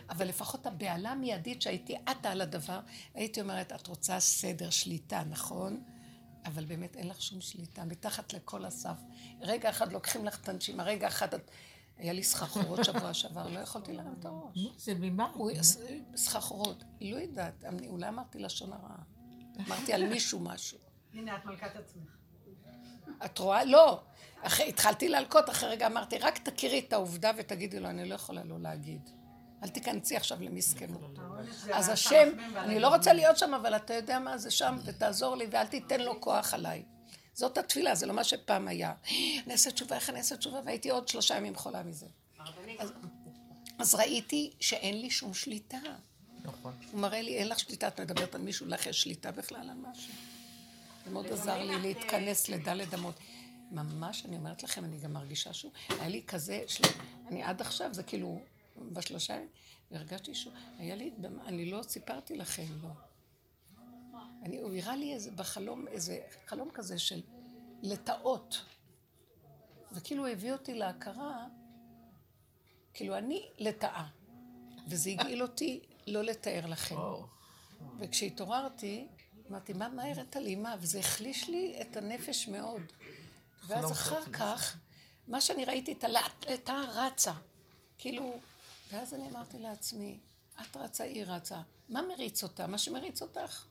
אבל לפחות הבהלה המיידית שהייתי עטה על הדבר, הייתי אומרת, את רוצה סדר, שליטה, נכון? אבל באמת אין לך שום שליטה, מתחת לכל הסף. רגע אחד לוקחים לך את הנשימה, רגע אחד את... היה לי סחרחורות שבוע שעבר, לא יכולתי להרים את הראש. זה ממה? הוא- סחרחורות, לא יודעת, אולי אמרתי לשון הרע. אמרתי על מישהו משהו. הנה, את מלכת עצמך. את רואה? לא. אחרי, התחלתי להלקות, אחרי רגע אמרתי, רק תכירי את העובדה ותגידי לו, אני לא יכולה לא להגיד. אל תיכנסי עכשיו למסכנות. אז השם, אני לא. רוצה להיות שם, אבל אתה יודע מה, זה שם, ותעזור לי, ואל תיתן לו כוח עליי. זאת התפילה, זה לא מה שפעם היה. אני אעשה תשובה, איך אני אעשה תשובה? והייתי עוד שלושה ימים חולה מזה. אז, אז ראיתי שאין לי שום שליטה. נכון. הוא מראה לי, אין לך שליטה, את מדברת על מישהו, לך יש שליטה בכלל על משהו. זה מאוד עזר לי להתכנס לדלת אמות. ממש, אני אומרת לכם, אני גם מרגישה שהוא, היה לי כזה, של... אני עד עכשיו, זה כאילו, בשלושה ימים, והרגשתי שהוא, היה לי, אני לא סיפרתי לכם, לא. אני, הוא הראה לי איזה, בחלום, איזה חלום כזה של לטאות. וכאילו הוא הביא אותי להכרה, כאילו אני לטאה. וזה הגעיל אותי לא לתאר לכם. וכשהתעוררתי, אמרתי, מה, מה הראת לי? מה? וזה החליש לי את הנפש מאוד. ואז אחר כך, מה שאני ראיתי, את הלטה רצה. כאילו, ואז אני אמרתי לעצמי, את רצה, היא רצה. מה מריץ אותה? מה שמריץ אותך.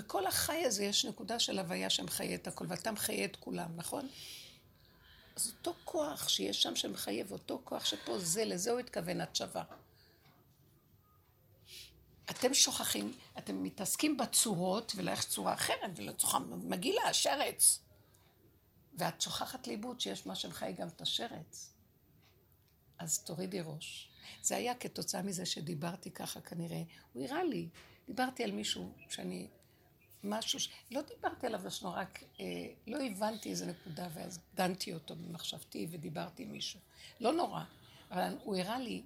בכל החי הזה יש נקודה של הוויה שמחיה את הכל, ואתה מחיה את כולם, נכון? אז אותו כוח שיש שם שמחייב, אותו כוח שפה זה, לזה הוא התכוון, את שווה. אתם שוכחים, אתם מתעסקים בצורות, ולא יש צורה אחרת, ולא צורה מגעילה. ואת שוכחת לאיבוד שיש מה שמחיה גם את השרץ. אז תורידי ראש. זה היה כתוצאה מזה שדיברתי ככה כנראה. הוא הראה לי, דיברתי על מישהו שאני, משהו, ש... לא דיברתי עליו לשנו, רק אה, לא הבנתי איזה נקודה, ואז דנתי אותו במחשבתי ודיברתי עם מישהו. לא נורא, אבל הוא הראה לי,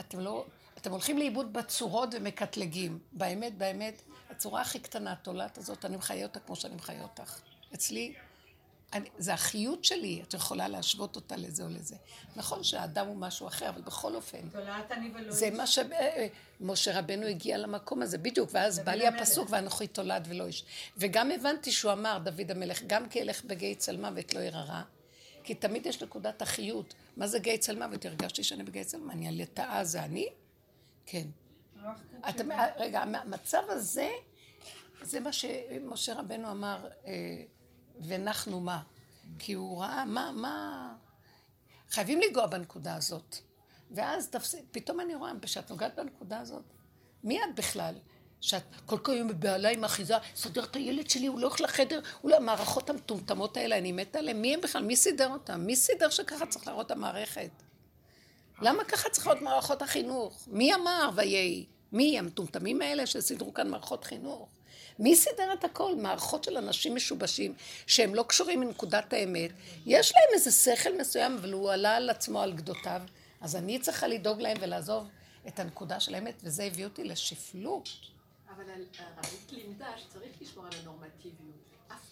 אתם לא, אתם הולכים לאיבוד בצורות ומקטלגים. באמת, באמת, הצורה הכי קטנה, התולעת הזאת, אני מחיה אותה כמו שאני מחיה אותך. אצלי, אני, זה החיות שלי, את יכולה להשוות אותה לזה או לזה. נכון שהאדם הוא משהו אחר, אבל בכל אופן, תולעת אני ולא זה. מה שמשה רבנו הגיע למקום הזה, בדיוק, ואז בא לי. הפסוק, ואנוכי תולד ולא איש. וגם הבנתי שהוא אמר, דוד המלך, גם כי אלך בגיא צל מוות לא ירא רע, כי תמיד יש נקודת החיות. מה זה גיא צל מוות? הרגשתי שאני בגיא צל מוות, אני הלטאה זה אני? כן. אתם, רגע, המצב הזה, זה מה שמשה רבנו אמר, אה, ונחנו מה? כי הוא ראה, מה, מה... חייבים לנגוע בנקודה הזאת. ואז תפסיק, פתאום אני רואה, כשאת נוגעת בנקודה הזאת, מי את בכלל? שאת כל כך היום בבהלה עם אחיזה, סדר את הילד שלי, הוא לא הולך לחדר, הוא המערכות המטומטמות האלה, אני מתה עליהן, מי הם בכלל? מי סידר אותם? מי סידר שככה צריך להראות את המערכת? למה ככה צריך להיות מערכות החינוך? מי אמר ויהי? מי המטומטמים האלה שסידרו כאן מערכות חינוך? מי סידר את הכל? מערכות של אנשים משובשים שהם לא קשורים מנקודת האמת. יש להם איזה שכל מסוים, אבל הוא עלה על עצמו על גדותיו, אז אני צריכה לדאוג להם ולעזוב את הנקודה של האמת, וזה הביא אותי לשפלות. אבל הרבנית לימדה שצריך לשמור על הנורמטיביות.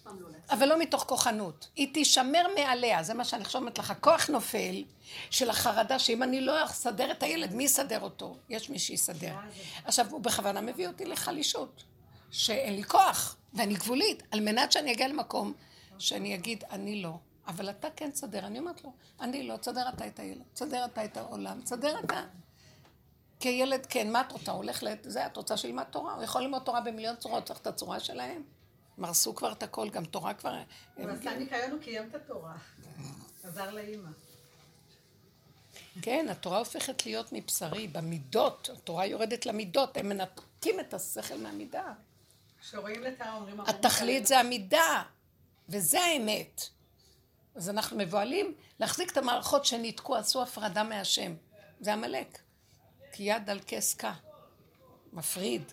לא. אבל לא מתוך כוחנות. היא תישמר מעליה, זה מה שאני עכשיו אומרת לך. הכוח נופל של החרדה שאם אני לא אסדר את הילד, מי יסדר אותו? יש מי שיסדר. עכשיו, הוא בכוונה מביא אותי לחלישות, שאין לי כוח, ואני גבולית, על מנת שאני אגיע למקום שאני אגיד, אני לא. אבל אתה כן תסדר. אני אומרת לו, אני לא, תסדר אתה את הילד, תסדר אתה את העולם, תסדר אתה. כילד, כן, מה את רוצה? הוא הולך ל... זה, את רוצה שילמד תורה? הוא יכול ללמוד תורה במיליון צורות, צריך את הצורה שלהם. הם הרסו כבר את הכל, גם תורה כבר... הוא עשה ניקיון, הוא קיים את התורה. עזר לאימא. כן, התורה הופכת להיות מבשרי, במידות, התורה יורדת למידות, הם מנתקים את השכל מהמידה. כשרואים לטעה אומרים... התכלית זה המידה, וזה האמת. אז אנחנו מבוהלים להחזיק את המערכות שניתקו, עשו הפרדה מהשם. זה עמלק. כי יד על כס כה. מפריד.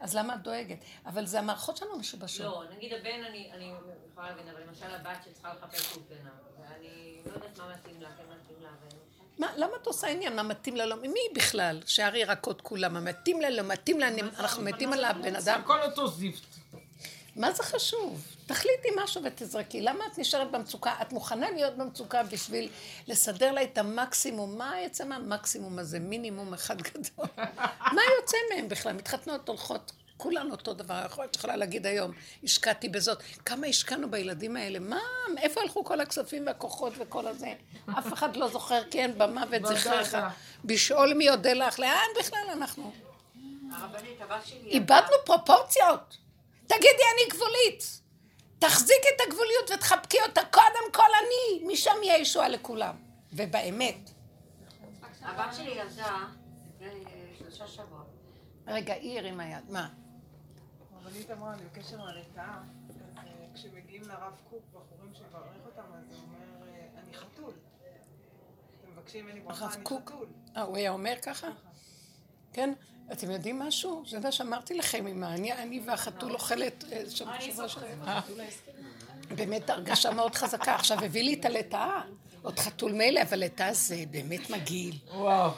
אז למה את דואגת? אבל זה המערכות שלנו משובשות. לא, נגיד הבן, אני אני יכולה להבין, אבל למשל הבת שצריכה לחפש אולפנה, ואני לא יודעת מה מתאים לה, כן מתאים לה, ואני מה, למה את עושה עניין? מה מתאים לה? לא, מי בכלל? שער ירקות כולם, מה מתאים לה? לא מתאים לה? אנחנו מתים על הבן אדם. הכל אותו זיפט. מה זה חשוב? תחליטי משהו ותזרקי. למה את נשארת במצוקה? את מוכנה להיות במצוקה בשביל לסדר לה את המקסימום. מה יצא מהמקסימום הזה? מינימום אחד גדול. [laughs] מה יוצא מהם בכלל? מתחתנות, הולכות, כולן אותו דבר. יכול להיות שיכולה להגיד היום, השקעתי בזאת. כמה השקענו בילדים האלה? מה? איפה הלכו כל הכספים והכוחות וכל הזה? אף אחד לא זוכר, כן, במוות זכרך. בשאול מי יודה לך. לאן בכלל אנחנו? איבדנו פרופורציות. תגידי, אני גבולית. תחזיקי את הגבוליות ותחבקי אותה, קודם כל אני, משם יהיה ישועה לכולם. ובאמת. הבת שלי ילדה לפני אה, שלושה שבועות. רגע, היא הרימה יד, מה? הרבנית אמרה לי בקשר לרתעה, אז אה, כשמגיעים לרב קוק, בחורים שברך אותם, אז הוא אומר, אה, אני חתול. אתם מבקשים ממני ברכה, הרב אני קוק? חתול. אה, הוא היה אומר ככה? כן? אתם יודעים משהו? זה מה שאמרתי לכם, עם אני, אני והחתול אוכלת אה, שם בשבוע שלהם. אה, באמת הרגשה מאוד חזקה. עכשיו הביא לי את הלטאה. עוד חתול מילא, אבל לטאה זה באמת מגעיל. וואו.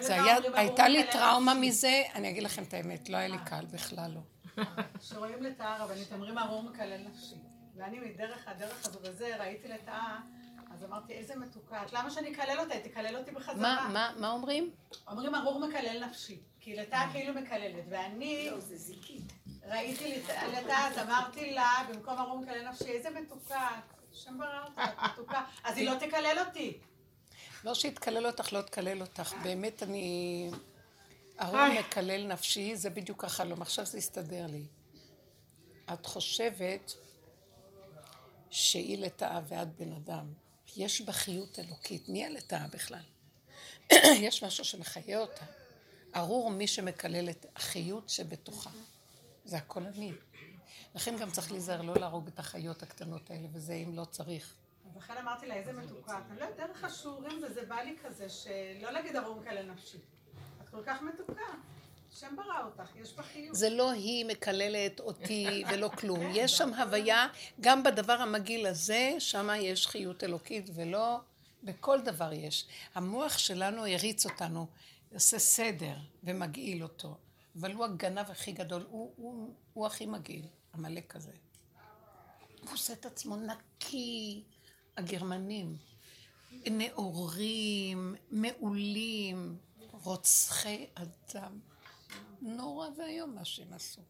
זה היה, הייתה לי טראומה מזה, אני אגיד לכם את האמת, לא היה לי קל בכלל לא. כשרואים לטאה רבנית, אומרים ארור מקלל נפשי. ואני מדרך הדרך הזו וזה, ראיתי לטאה, אז אמרתי, איזה מתוקה. את למה שאני אקלל אותה? תקלל אותי בחזרה. מה, מה, מה אומרים? אומרים ארור מקלל נפשי. כי לטאה כאילו מקללת. ואני ראיתי לט- לטאה, אז אמרתי לה, במקום ארור מקלל נפשי, איזה מתוקה. השם ברא אותך, את מתוקה. אז היא לא תקלל אותי. לא שיתקלל אותך, לא תקלל אותך. באמת אני... ארור מקלל נפשי, זה בדיוק החלום. עכשיו זה הסתדר לי. את חושבת שהיא לטאה ואת בן אדם. יש בה חיות אלוקית. מי הלטאה בכלל? [clears throat] יש משהו שמחיה אותה. ארור מי שמקלל את החיות שבתוכה. זה הכל אני. לכן גם צריך להיזהר לא להרוג את החיות הקטנות האלה, וזה אם לא צריך. לכן אמרתי לה, איזה מתוקה. את. אני לא יודעת, דרך השיעורים, וזה בא לי כזה, שלא להגיד ארור מקלל נפשי. את כל כך מתוקה. השם ברא אותך, יש בה חיוך. זה לא היא מקללת אותי [laughs] ולא כלום. יש שם הוויה, גם בדבר המגעיל הזה, שם יש חיות אלוקית ולא בכל דבר יש. המוח שלנו הריץ אותנו, עושה סדר ומגעיל אותו. אבל הוא הגנב הכי גדול, הוא, הוא, הוא הכי מגעיל, עמלק כזה. הוא עושה את עצמו נקי, הגרמנים. נאורים, מעולים, רוצחי אדם. נורא ואיום מה שהם עשו.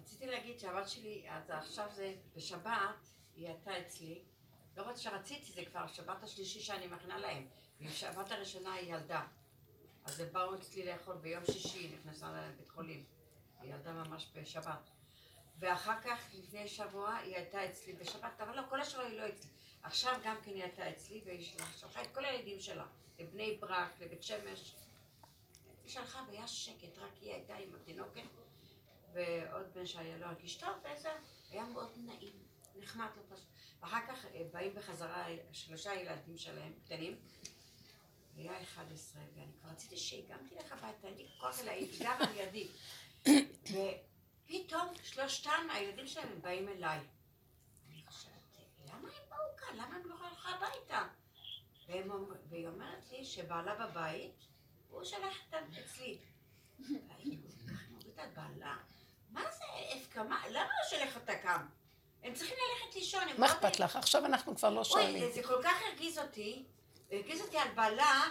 רציתי להגיד שהבת שלי, אז עכשיו זה בשבת, היא הייתה אצלי. לא רק שרציתי, זה כבר השבת השלישי שאני מכינה להם. בשבת הראשונה היא ילדה. אז הם באו אצלי לאכול ביום שישי, נכנסה לבית חולים. היא ילדה ממש בשבת. ואחר כך, לפני שבוע, היא הייתה אצלי בשבת, אבל לא, כל השבוע היא לא אצלי. עכשיו גם כן היא הייתה אצלי, והיא שלחה את כל הילדים שלה, לבני ברק, לבית שמש. היא שלחה והיה שקט, רק היא הייתה עם התינוקת. ועוד בן שהיה לו הרגיש טוב, וזה היה מאוד נעים, נחמד לו פשוט. ואחר כך אה, באים בחזרה שלושה ילדים שלהם, קטנים, היה 11, ואני כבר רציתי שהגעתי לך הביתה, אין לי כוח היא גרה על ידי. ופתאום שלושתם, הילדים שלהם, הם באים אליי. אני חושבת, למה הם באו כאן? למה הם לא הלכו הביתה? והם והיא אומרת לי שבעלה בבית, הוא שלח אותם אצלי. והייתי כל כך מורידה בעלה. מה זה הפקמה? למה לא שולח אותה כאן? הם צריכים ללכת לישון. מה אכפת לך? עכשיו אנחנו כבר לא שואלים. אוי, זה כל כך הרגיז אותי, הרגיז אותי על בעלה,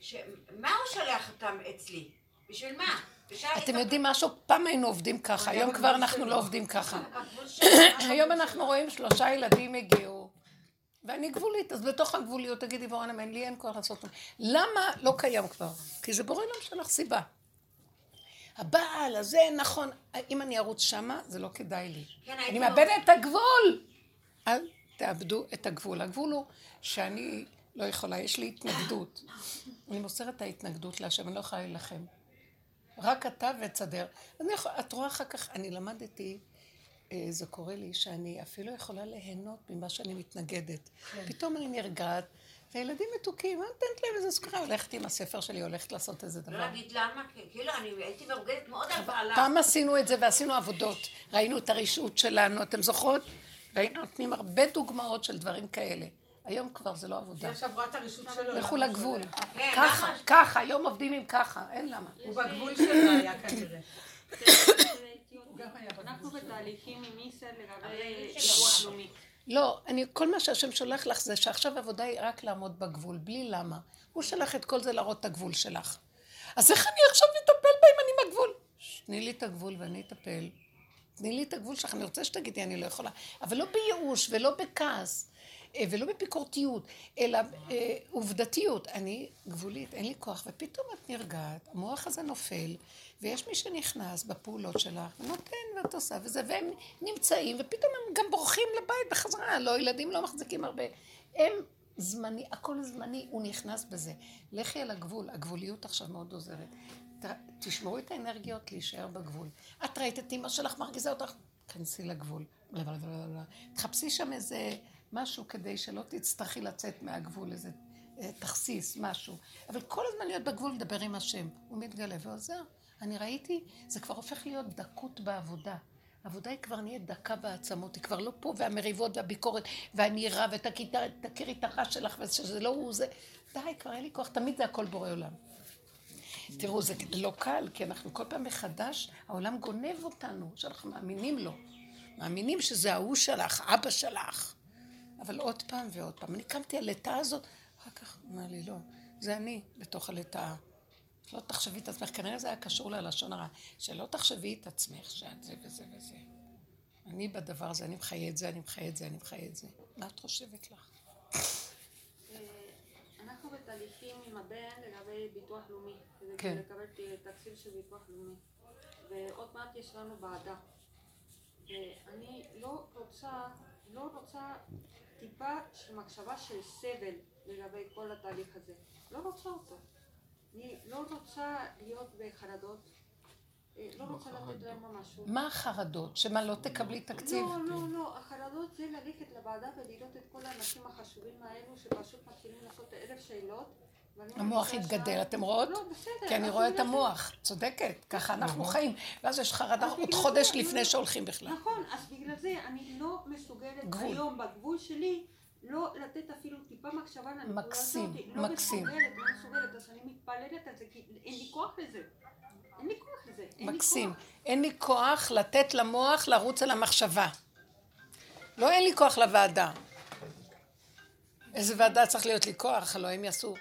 ש... מה הוא שולח אותם אצלי? בשביל מה? אתם יודעים משהו? פעם היינו עובדים ככה, היום כבר אנחנו לא עובדים ככה. שלו. [coughs] היום אנחנו רואים שלושה ילדים הגיעו, ואני גבולית, אז בתוך הגבוליות תגידי בורא נאמן, לי אין כוח לעשות כלום. למה לא קיים כבר? כי זה בורא לא שלך סיבה. הבעל הזה, נכון, אם אני ארוץ שמה, זה לא כדאי לי. כן, אני מאבדת את הגבול. אל תאבדו את הגבול. הגבול הוא שאני לא יכולה, יש לי התנגדות. אני מוסרת את ההתנגדות להשם, אני לא יכולה להילחם. רק אתה ותסדר. אני יכול, את רואה אחר כך, אני למדתי, אה, זה קורה לי, שאני אפילו יכולה ליהנות ממה שאני מתנגדת. פתאום אני נרגעת, והילדים מתוקים, אני נותנת להם איזה סוכריה, הולכת עם הספר שלי, הולכת לעשות איזה לא דבר. להגיד למה, כאילו אני הייתי מרוגזת מאוד על בעלה. פעם עשינו את זה ועשינו עבודות. ראינו את הרשעות שלנו, אתם זוכרות? והיינו נותנים הרבה דוגמאות של דברים כאלה. היום כבר זה לא עבודה. היא רואה את הרשות שלו. לכו למה לגבול. הוא ככה, ככה, היום עובדים עם ככה, אין למה. הוא בגבול שלו היה כנראה. גם היה אנחנו. בתהליכים עם מיסר לגבי דיווח לאומי. לא, אני, כל מה שהשם שולח לך זה שעכשיו העבודה היא רק לעמוד בגבול, בלי למה. הוא שלח את כל זה להראות את הגבול שלך. אז איך אני עכשיו אטפל בה אם אני בגבול? תני לי את הגבול ואני אטפל. תני לי את הגבול שלך, אני רוצה שתגידי, אני לא יכולה. אבל לא בייאוש ולא בכעס, אה, ולא בפיקורתיות, אלא אה, עובדתיות. אני גבולית, אין לי כוח, ופתאום את נרגעת, המוח הזה נופל, ויש מי שנכנס בפעולות שלך, ונותן ואת עושה וזה, והם נמצאים, ופתאום הם גם בורחים לבית בחזרה, לא, ילדים לא מחזיקים הרבה. הם זמני, הכל זמני, הוא נכנס בזה. לכי על הגבול, הגבוליות עכשיו מאוד עוזרת. תשמרו את האנרגיות להישאר בגבול. את ראית את אימא שלך מרגיזה אותך? כנסי לגבול. תחפשי שם איזה משהו כדי שלא תצטרכי לצאת מהגבול, איזה אה, תכסיס, משהו. אבל כל הזמן להיות בגבול, לדבר עם השם. הוא מתגלה ועוזר. אני ראיתי, זה כבר הופך להיות דקות בעבודה. העבודה היא כבר נהיית דקה בעצמות, היא כבר לא פה, והמריבות והביקורת, ואני רע, ותכירי את הרע שלך, ושזה לא הוא, זה... די, כבר אין לי כוח, תמיד זה הכל בורא עולם. תראו, זה לא קל, כי אנחנו כל פעם מחדש, העולם גונב אותנו, שאנחנו מאמינים לו. מאמינים שזה ההוא שלך, אבא שלך. אבל עוד פעם ועוד פעם. אני קמתי על הלטאה הזאת, אחר כך אמר לי, לא, זה אני בתוך הלטאה. שלא תחשבי את עצמך, כנראה זה היה קשור ללשון הרע. שלא תחשבי את עצמך שאת זה וזה וזה. אני בדבר הזה, אני מחיה את זה, אני מחיה את זה, אני מחיה את זה. מה את חושבת לך? אה, אנחנו בתהליכים עם הבן לגבי ביטוח לאומי. כדי כן. לקבל תקציב של ביטוח לאומי. ועוד מעט יש לנו ועדה. ואני לא רוצה, לא רוצה טיפה של מחשבה של סבל לגבי כל התהליך הזה. לא רוצה אותו. אני לא רוצה להיות בחרדות. אה, לא רוצה לתת להם משהו. מה החרדות? שמה, לא תקבלי תקציב? לא, לא, לא, החרדות זה ללכת לוועדה ולראות את כל האנשים החשובים האלו שפשוט מתחילים לעשות אלף שאלות. המוח שם- אתם רואות? לא, בסדר. כי אני רואה את המוח, צודקת, ככה אנחנו חיים. ואז יש חרדה עוד חודש לפני לא- שהולכים בכלל. נכון, אז בגלל זה אני לא מסוגלת. היום בגבול שלי לא לתת אפילו טיפה מחשבה לנקודה מקסים, הזאת. לא מקסים. מסוגלת, לא מסוגלת, אז אני מתפללת על זה, כי אין לי כוח לזה. אין לי כוח לזה. אין לי מקסים. כוח. אין לי כוח לתת למוח לרוץ על המחשבה. לא אין לי כוח לוועדה. איזה ועדה צריך להיות לי כוח, הלוא הם יעשו.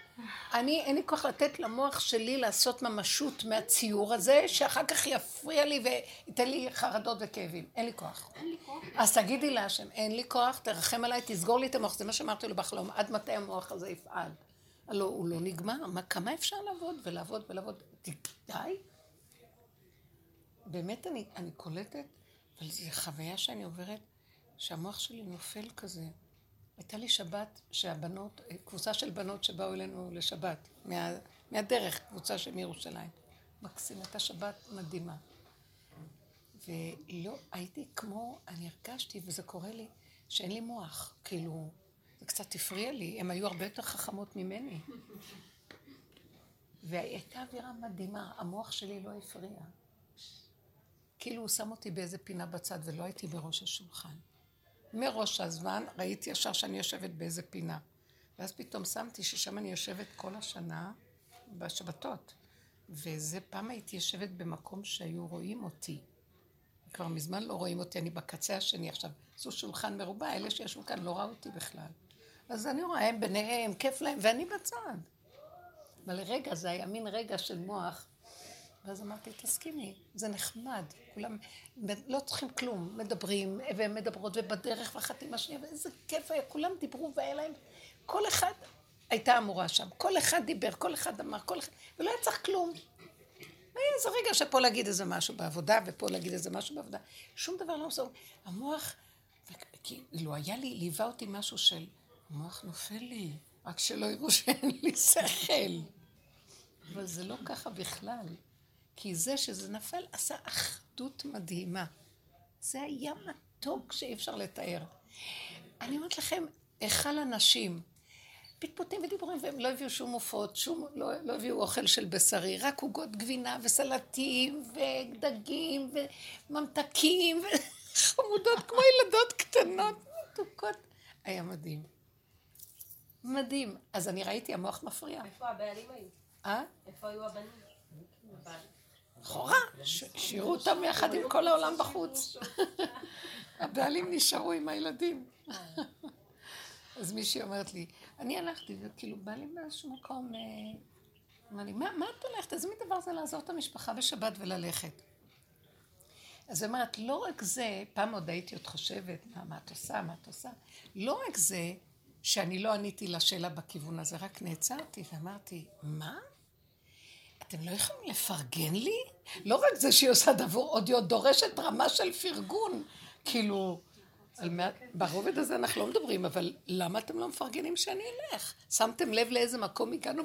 אני, אין לי כוח לתת למוח שלי לעשות ממשות מהציור הזה, שאחר כך יפריע לי וייתן לי חרדות וכאבים. אין לי כוח. אין לי כוח. אז תגידי להשם, אין לי כוח, תרחם עליי, תסגור לי את המוח. זה מה שאמרתי לו בחלום, עד מתי המוח הזה יפעל? הלוא הוא לא נגמר, מה, כמה אפשר לעבוד ולעבוד ולעבוד? די. באמת אני, אני קולטת, אבל זו חוויה שאני עוברת, שהמוח שלי נופל כזה. הייתה לי שבת שהבנות, קבוצה של בנות שבאו אלינו לשבת, מה, מהדרך, קבוצה של מירושלים. מקסים, הייתה שבת מדהימה. ולא, הייתי כמו, אני הרגשתי, וזה קורה לי, שאין לי מוח. כאילו, זה קצת הפריע לי, הן היו הרבה יותר חכמות ממני. והייתה אווירה מדהימה, המוח שלי לא הפריע. כאילו הוא שם אותי באיזה פינה בצד ולא הייתי בראש השולחן. מראש הזמן ראיתי ישר שאני יושבת באיזה פינה. ואז פתאום שמתי ששם אני יושבת כל השנה בשבתות. וזה פעם הייתי יושבת במקום שהיו רואים אותי. כבר מזמן לא רואים אותי, אני בקצה השני עכשיו. זו שולחן מרובע, אלה שישבו כאן לא ראו אותי בכלל. אז אני רואה, הם ביניהם, כיף להם, ואני בצד. אבל לרגע, זה היה מין רגע של מוח. ואז אמרתי, תסכימי, זה נחמד. כולם לא צריכים כלום, מדברים, והן מדברות, ובדרך ואחת עם השנייה, ואיזה כיף היה, כולם דיברו והיה להם, כל אחד הייתה אמורה שם, כל אחד דיבר, כל אחד אמר, כל אחד, ולא היה צריך כלום. והיה איזה רגע שפה להגיד איזה משהו בעבודה, ופה להגיד איזה משהו בעבודה. שום דבר לא עושה. המוח, כאילו היה לי, ליווה אותי משהו של, המוח נופל לי, רק שלא יראו שאין לי שכל. אבל זה לא ככה בכלל. כי זה שזה נפל עשה אחדות מדהימה. זה היה מתוק שאי אפשר לתאר. אני אומרת לכם, היכל הנשים, פטפוטים ודיבורים, והם לא הביאו שום עופות, שום, לא, לא הביאו אוכל של בשרי, רק עוגות גבינה וסלטים ודגים וממתקים וחמודות [laughs] כמו ילדות קטנות, מתוקות. היה מדהים. מדהים. אז אני ראיתי, המוח מפריע. איפה הבעלים היו? אה? איפה היו הבנים? לכאורה, השאירו אותם יחד עם כל העולם בחוץ. [laughs] הבעלים נשארו עם הילדים. [laughs] אז מישהי אומרת לי, אני הלכתי, וכאילו בא לי באיזשהו מקום, אה, אמר לי, מה את הולכת? איזה מין דבר זה לעזור את המשפחה בשבת וללכת? אז היא אומרת, לא רק זה, פעם עוד הייתי עוד חושבת, מה, מה את עושה, מה את עושה? לא רק זה שאני לא עניתי לשאלה בכיוון הזה, רק נעצרתי ואמרתי, מה? אתם לא יכולים לפרגן לי? לא רק זה שהיא עושה דבר, עוד היא עוד דורשת רמה של פרגון. כאילו, ברובד הזה אנחנו לא מדברים, אבל למה אתם לא מפרגנים שאני אלך? שמתם לב לאיזה מקום הגענו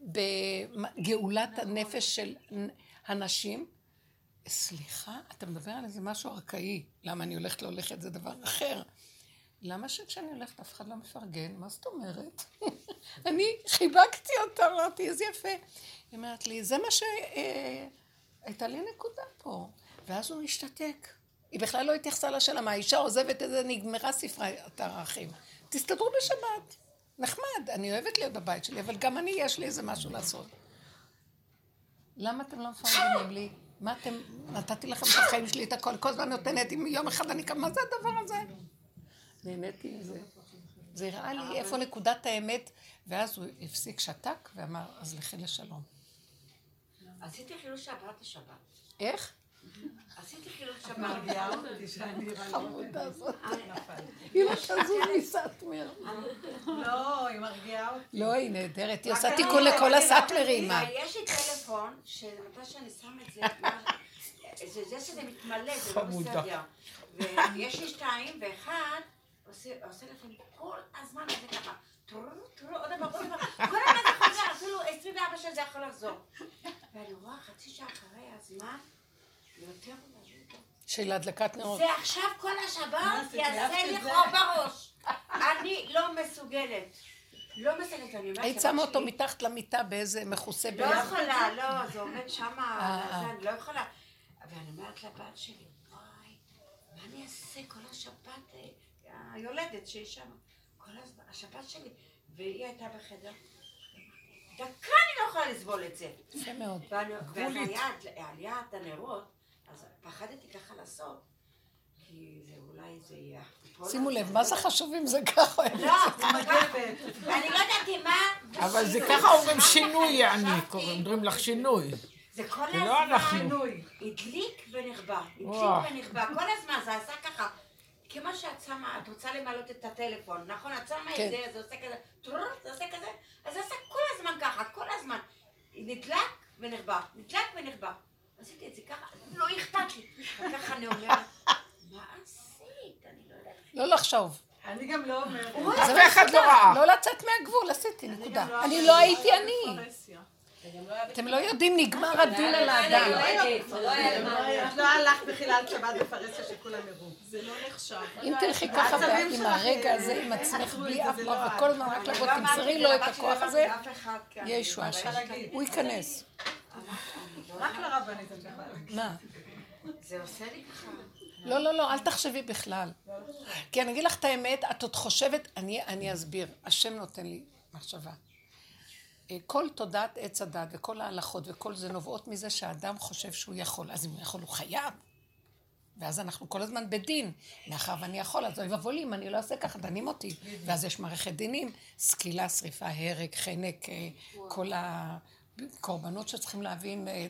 בגאולת הנפש של הנשים? סליחה, אתה מדבר על איזה משהו ארכאי. למה אני הולכת לא הולכת זה דבר אחר. למה שכשאני הולכת אף אחד לא מפרגן? מה זאת אומרת? [laughs] אני חיבקתי אותה, אמרתי, איזה יפה. היא אומרת לי, זה מה שהייתה לי נקודה פה. ואז הוא השתתק. היא בכלל לא התייחסה לשאלה, מה האישה עוזבת את זה, נגמרה ספריית הערכים. תסתדרו בשבת. נחמד, אני אוהבת להיות בבית שלי, אבל גם אני, יש לי איזה משהו לעשות. למה אתם לא מפרגנים לי? מה אתם, נתתי לכם את החיים שלי, את הכל, כל הזמן נותנת, אם יום אחד אני קמה, מה זה הדבר הזה? נהניתי מזה. זה הראה לי איפה נקודת האמת, ואז הוא הפסיק, שתק, ואמר, אז לכי לשלום. עשיתי חילול שבת לשבת. איך? עשיתי חילול שבת. [laughs] חמודה הזאת. היא לא תזוז מסאטמר. לא, היא מרגיעה אותי. לא, היא נהדרת, היא עושה תיקון אומרת, לכל. רק- יש לי טלפון, שמתי שאני שם את זה, זה זה שזה מתמלא, זה לא חמודה. בסדר. ויש לי שתיים, ואחד עושה עושה לכם כל הזמן זה ככה. טרו, טרו, עוד דבר, עוד דבר. כל הזמן זה חוזר, אפילו 24 שעות זה יכול לחזור. ואני רואה חצי שעה אחרי הזמן, יותר. של הדלקת נרות. זה עכשיו כל השבת? יעשה לי? חור בראש. אני לא מסוגלת. לא מסוגלת, אני אומרת... היית שמה אותו מתחת למיטה באיזה מכוסה לא ביחד. יכולה, לא, זה עומד שמה, אני לא יכולה. ואני אומרת לבת שלי, וואי, מה אני אעשה כל השבת, אה, היולדת שהיא שמה, כל הזמן, השבת שלי, והיא הייתה בחדר. דקה אני לא יכולה לסבול את זה. יפה מאוד. והיה עליית הנרות, אז פחדתי ככה לעשות, כי זה אולי זה יהיה... שימו לב, מה זה חשוב אם זה ככה? לא, אני לא ידעתי מה... אבל זה ככה אומרים שינוי, יעני, חשבתי, קוראים- אומרים לך שינוי. זה כל זה לא. הזמן הדליק ונכבה. הדליק ונכבה, כל הזמן זה עשה ככה. כמו שאת שמה, את רוצה למלא את הטלפון, נכון? את שמה כן. את זה, זה עושה כזה, טרור, זה עושה כזה, אז זה עשה כל הזמן ככה, כל הזמן. נדלק ונכבה, נדלק ונכבה. עשיתי את זה ככה, לא אכפת לי. וככה אני אומרת, מה עשית? אני לא יודעת. לא לחשוב. אני גם לא אומרת. זה אף אחד לא ראה. לא לצאת מהגבול, עשיתי, נקודה. לא אני. לא הייתי אני. אתם לא יודעים, נגמר הדין על האדם. לא. את לא הלכת בחילת שבת בפרהסיה שכולם יראו. זה לא נחשב. אם תלכי ככה עם הרגע אה, הזה, עם עצמך, עצרו בלי אף לא את. וכל הזמן רק לבוא, לא תמסרי לו את הכוח לא הזה, יהיה ישועה שם. הוא ייכנס. רק לרבנית את יכולה. מה? זה עושה לי ככה. לא, לא, לא, אל תחשבי בכלל. כי אני אגיד לך את האמת, את עוד חושבת, אני אסביר, השם נותן לי מחשבה. כל תודעת עץ הדת וכל ההלכות וכל זה נובעות מזה שהאדם חושב שהוא יכול. אז אם הוא יכול, הוא חייב. ואז אנחנו כל הזמן בדין. מאחר ואני יכול, אז אוי ואבוי אם אני לא אעשה ככה, דנים אותי. ואז יש מערכת דינים, סקילה, שריפה, הרג, חנק, אה, כל הקורבנות שצריכים להבין, אה,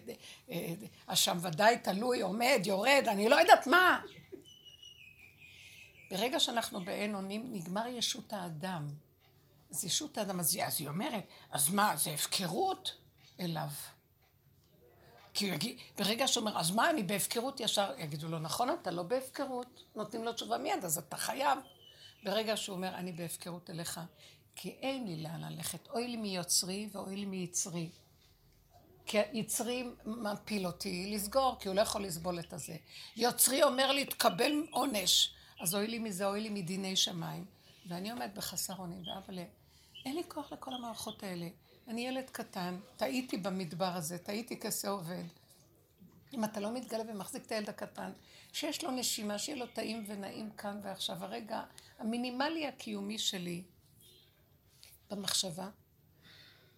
אה, אשם ודאי תלוי, עומד, יורד, אני לא יודעת מה. ברגע שאנחנו באין אונים, נגמר ישות האדם. אז ישות האדם, אז היא, אומרת, אז מה, זה הפקרות אליו. כי הוא יגיד, ברגע שהוא אומר, אז מה, אני בהפקרות ישר, יגידו לו, נכון, אתה לא בהפקרות. נותנים לו תשובה מיד, אז אתה חייב. ברגע שהוא אומר, אני בהפקרות אליך, כי אין לי לאן ללכת, אוי לי מיוצרי ואוי לי מיצרי. כי היצרי מפיל אותי לסגור, כי הוא לא יכול לסבול את הזה. יוצרי אומר לי, תקבל עונש. אז אוי לי מזה, אוי לי מדיני שמיים. ואני עומד בחסר אונים, ואבאלה, אין לי כוח לכל המערכות האלה. אני ילד קטן, טעיתי במדבר הזה, טעיתי כשה עובד. אם אתה לא מתגלה ומחזיק את הילד הקטן, שיש לו נשימה, שיהיה לו טעים ונעים כאן ועכשיו, הרגע המינימלי הקיומי שלי, במחשבה,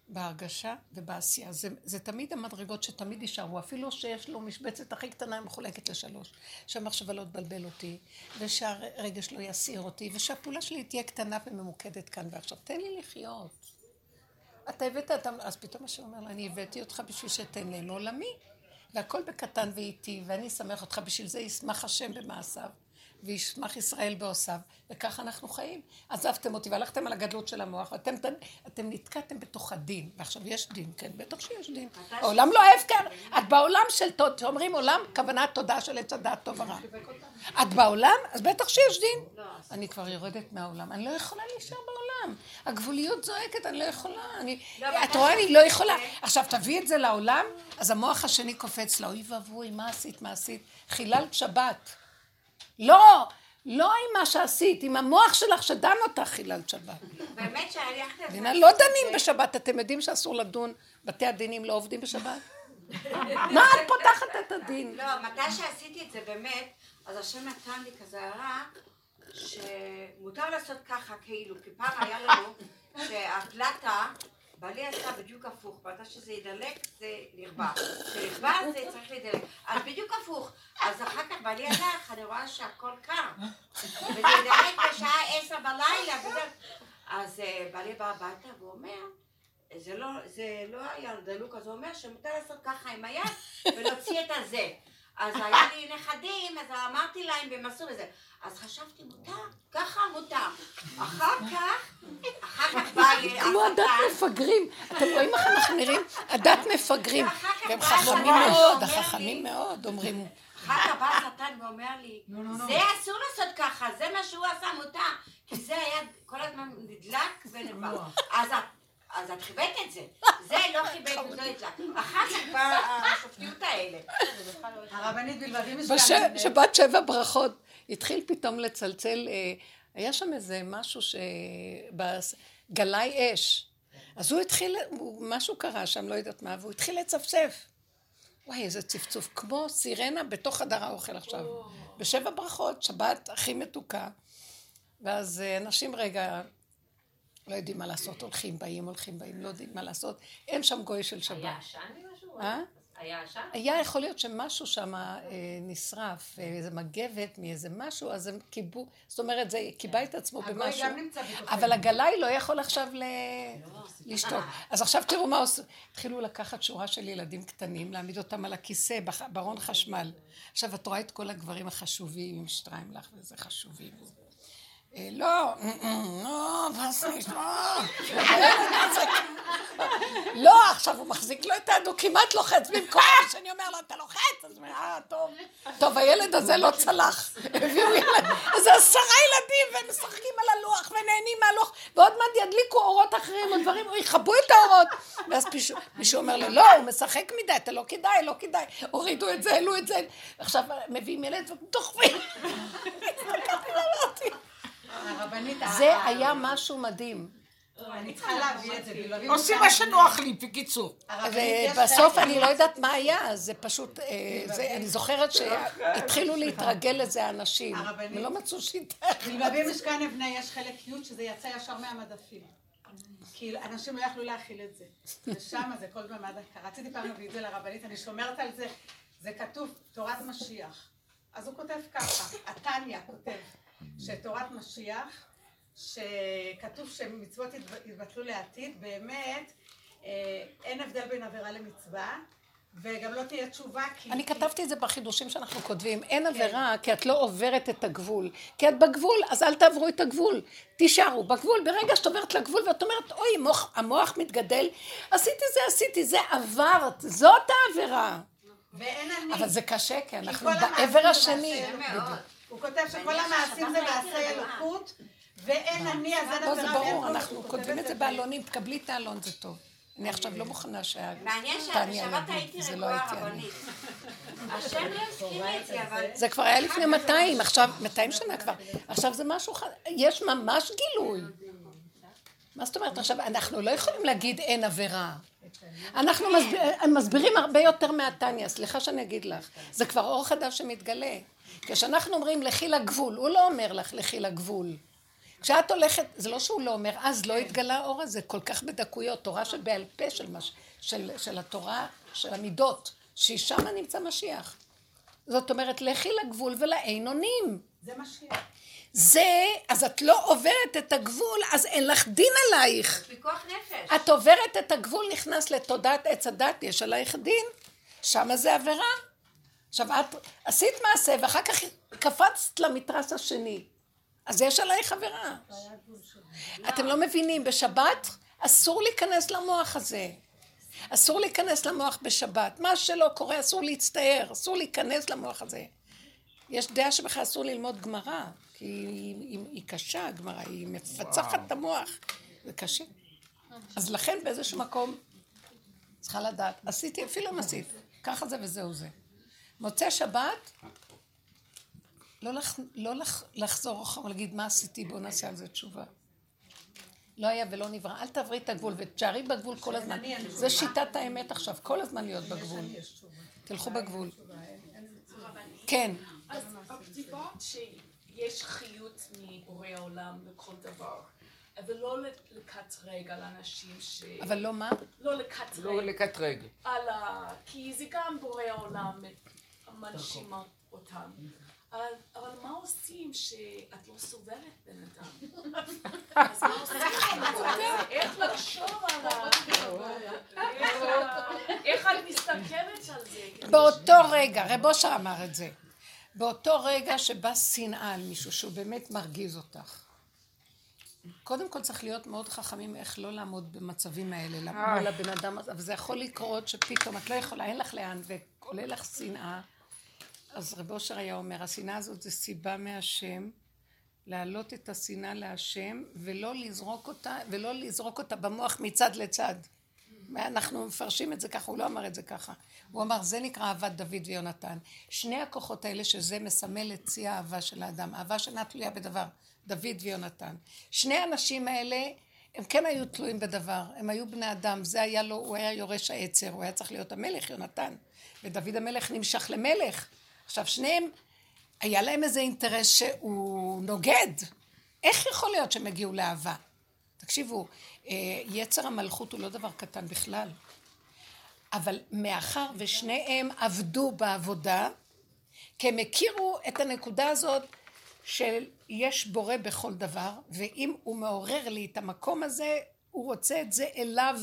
בהרגשה ובעשייה. זה, זה תמיד המדרגות שתמיד יישארו, אפילו שיש לו משבצת הכי קטנה מחולקת לשלוש. שהמחשבה לא תבלבל אותי, ושהרגש לא יסעיר אותי, ושהפעולה שלי תהיה קטנה וממוקדת כאן ועכשיו. תן לי לחיות. אתה הבאת, אתה, אז פתאום השם אומר לה, אני הבאתי אותך בשביל שתהנה מעולמי. והכל בקטן ואיטי, ואני אשמח אותך, בשביל זה ישמח השם במעשיו, וישמח ישראל בעושיו, וככה אנחנו חיים. עזבתם אותי והלכתם על הגדלות של המוח, ואתם אתם נתקעתם בתוך הדין, ועכשיו יש דין, כן, בטח שיש דין. העולם לא הפקר, את בעולם של תודה, כשאומרים עולם, כוונה תודה של עץ הדעת טוב ורע. את בעולם, אז בטח שיש דין. אני כבר יורדת מהעולם, אני לא יכולה להישאר בעולם. הגבוליות זועקת, אני לא יכולה. אני, את רואה, אני לא יכולה. עכשיו, תביאי את זה לעולם, אז המוח השני קופץ לה, אוי ואבוי, מה עשית, מה עשית? חיללת שבת. לא, לא עם מה שעשית, עם המוח שלך שדן אותך חיללת שבת. באמת שהלכת... לא דנים בשבת, אתם יודעים שאסור לדון, בתי הדינים לא עובדים בשבת? [laughs] מה את פותחת את הדין? לא, מתי שעשיתי את זה באמת, אז השם נתן לי כזה הערה, שמותר לעשות ככה, כאילו, כי פעם היה לנו, [laughs] שהפלטה, בעלי עשה בדיוק הפוך, ואתה שזה ידלק זה נרבע, כשנרבע זה צריך לדלק, אז בדיוק הפוך, אז אחר כך בעלי הלך, אני רואה שהכל קר, וזה ידלק בשעה עשר בלילה, אז אה, בעלי בא הביתה ואומר, זה לא, זה לא היה דלוק, אז הוא אומר שמותר לעשות ככה עם היד ולהוציא את הזה. אז היה לי נכדים, אז אמרתי להם והם עשו את זה. אז חשבתי, מותר? ככה מותר. אחר כך, אחר כך בא לי... [laughs] כמו הדת מפגרים. אתם רואים איך אנחנו נראים? הדת מפגרים. והם חכמים מאוד, החכמים מאוד, אומרים. אחר כך בא השטן ואומר לי, זה אסור לעשות ככה, זה מה שהוא עשה מותר. כי זה היה כל הזמן נדלק ונרבע. אז אז את חיבאת את זה. [laughs] זה לא חיבאת וזה לא ידלק. אחר כך באה השופטיות האלה. הרבנית בלבדים בשבת שבע ברכות התחיל פתאום לצלצל, אה, היה שם איזה משהו ש... גלאי אש. אז הוא התחיל, משהו קרה שם, לא יודעת מה, והוא התחיל לצפצף. וואי, איזה צפצוף, כמו סירנה בתוך חדר האוכל עכשיו. בשבע ברכות, שבת הכי מתוקה. ואז אה, אנשים רגע לא יודעים מה לעשות, הולכים, באים, הולכים, באים, לא יודעים מה לעשות. אין שם גוי של שבת. היה עשן ממשהו? אה? היה עשן? היה יכול להיות שמשהו שם אה, נשרף, איזה מגבת מאיזה משהו, אז הם קיבו, זאת אומרת, זה קיבע את עצמו במשהו. הגוי גם נמצא בתוכנו. אבל הגלאי לא יכול עכשיו. לשתות. אז עכשיו תראו מה עושים. התחילו לקחת שורה של ילדים קטנים, להעמיד אותם על הכיסא, בארון חשמל. עכשיו, את רואה את כל הגברים החשובים עם שטריימלך וזה חשובים. אה, לא, לא, פס נשמע. לא, עכשיו הוא מחזיק לו את היד, הוא כמעט לוחץ במקום [laughs] שאני אומר לו, אתה לוחץ? אז הוא אומר, אה, טוב. טוב, הילד הזה לא צלח. הביאו ילד, איזה עשרה ילדים, והם משחקים על הלוח, ונהנים מהלוח, ועוד מעט ידליקו אורות אחרים, או דברים, או יכבו את האורות. ואז מישהו אומר לו, לא, הוא משחק מדי, אתה לא כדאי, לא כדאי. הורידו את זה, העלו את זה. עכשיו מביאים ילד ודוחפים. [laughs] זה היה משהו מדהים. אני צריכה להביא את זה. עושים מה שנוח לי, בקיצור. ובסוף אני לא יודעת מה היה, זה פשוט, אה, אני זוכרת שהתחילו להתרגל לזה אנשים, ולא מצאו שיטה. בלבבי משכן אבנה יש חלק י' שזה יצא ישר מהמדפים. כי אנשים לא יכלו להכיל את זה. ושם זה כל במד דקה. רציתי פעם להביא את זה לרבנית, אני שומרת על זה. זה כתוב תורת משיח. אז הוא כותב ככה, התניא כותב. שתורת משיח, שכתוב שמצוות יתבטלו לעתיד, באמת אה, אין הבדל בין עבירה למצווה. וגם לא תהיה תשובה כי... אני כתבתי את זה בחידושים שאנחנו כותבים. אין כן. עבירה כי את לא עוברת את הגבול. כי את בגבול, אז אל תעברו את הגבול. תישארו בגבול. ברגע שאת עוברת לגבול ואת אומרת, אוי, המוח, המוח מתגדל, עשיתי זה, עשיתי זה, עברת. זאת העבירה. ואין אני. אבל זה קשה, כי אנחנו בעבר השני. הוא כותב שכל המעשים זה מעשי אלוקות, ואין אני, אז אין עבירה. זה ברור, אנחנו כותבים את זה בעלונים, תקבלי את העלון, זה טוב. אני עכשיו לא מוכנה שה... מעניין שבשבת הייתי לא רגועה רבנית. השם לא הסכים זה, אבל... זה כבר היה לפני 200, עכשיו, 200 שנה כבר. עכשיו זה משהו, יש ממש גילוי. מה זאת אומרת? עכשיו, אנחנו לא יכולים להגיד אין עבירה. אנחנו מסבירים הרבה יותר מהתניא, סליחה שאני אגיד לך. זה כבר אור חדש שמתגלה. כשאנחנו אומרים לכי לגבול, הוא לא אומר לך לכי לגבול. כשאת הולכת, זה לא שהוא לא אומר, אז לא התגלה האור הזה, כל כך בדקויות, תורה שבעל פה של, מש, של, של התורה, של המידות, ששם נמצא משיח. זאת אומרת, לכי לגבול ולאין אונים. זה משיח. זה, אז את לא עוברת את הגבול, אז אין לך דין עלייך. פיקוח נפש. את עוברת את הגבול, נכנס לתודעת עץ הדת, יש עלייך דין. שמה זה עבירה. עכשיו, את עשית מעשה, ואחר כך קפצת למתרס השני. אז יש עלייך עבירה. אתם לא מבינים, בשבת אסור להיכנס למוח הזה. אסור להיכנס למוח בשבת. מה שלא קורה, אסור להצטער, אסור להיכנס למוח הזה. יש דעה שבכלל אסור ללמוד גמרא, כי היא, היא, היא קשה, הגמרא, היא מפצחת את המוח. זה קשה. אז לכן באיזשהו מקום, צריכה לדעת, עשיתי, אפילו אם עשית, ככה זה וזהו זה. מוצא שבת, לא, לח, לא לח, לחזור אחר ולהגיד מה עשיתי, בואו נעשה על זה תשובה. לא היה ולא נברא, אל תעברי את הגבול ותשארי בגבול כל הזמן. זה שיטת האמת עכשיו, כל הזמן להיות בגבול. תלכו בגבול. כן. אז דיברת שיש חיות מבורא העולם לכל דבר, אבל לא לקטרג על אנשים ש... אבל לא מה? לא לקטרג. לא לקטרג. על ה... כי זה גם בורא העולם מנשים אותם. אבל, אבל מה עושים שאת לא סובלת בן אדם? אז מה עושים? איך לחשוב על ה... איך את מסתכלת על זה? [laughs] באותו רגע, רב אושר אמר את זה. באותו רגע שבא שנאה על מישהו שהוא באמת מרגיז אותך. קודם כל צריך להיות מאוד חכמים איך לא לעמוד במצבים האלה, מול הבן אדם הזה, אבל זה יכול לקרות שפתאום את לא יכולה, אין לך לאן, ועולה לך שנאה. אז רב אושר היה אומר, השנאה הזאת זה סיבה מהשם, להעלות את השנאה להשם, ולא לזרוק אותה, ולא לזרוק אותה במוח מצד לצד. אנחנו מפרשים את זה ככה, הוא לא אמר את זה ככה. הוא אמר, זה נקרא אהבת דוד ויונתן. שני הכוחות האלה שזה מסמל את שיא האהבה של האדם. אהבה שאינה תלויה בדבר, דוד ויונתן. שני האנשים האלה, הם כן היו תלויים בדבר, הם היו בני אדם, זה היה לו, הוא היה יורש העצר, הוא היה צריך להיות המלך, יונתן. ודוד המלך נמשך למלך. עכשיו, שניהם, היה להם איזה אינטרס שהוא נוגד. איך יכול להיות שהם הגיעו לאהבה? תקשיבו, יצר המלכות הוא לא דבר קטן בכלל. אבל מאחר ושניהם עבדו בעבודה, כי הם הכירו את הנקודה הזאת של יש בורא בכל דבר, ואם הוא מעורר לי את המקום הזה, הוא רוצה את זה אליו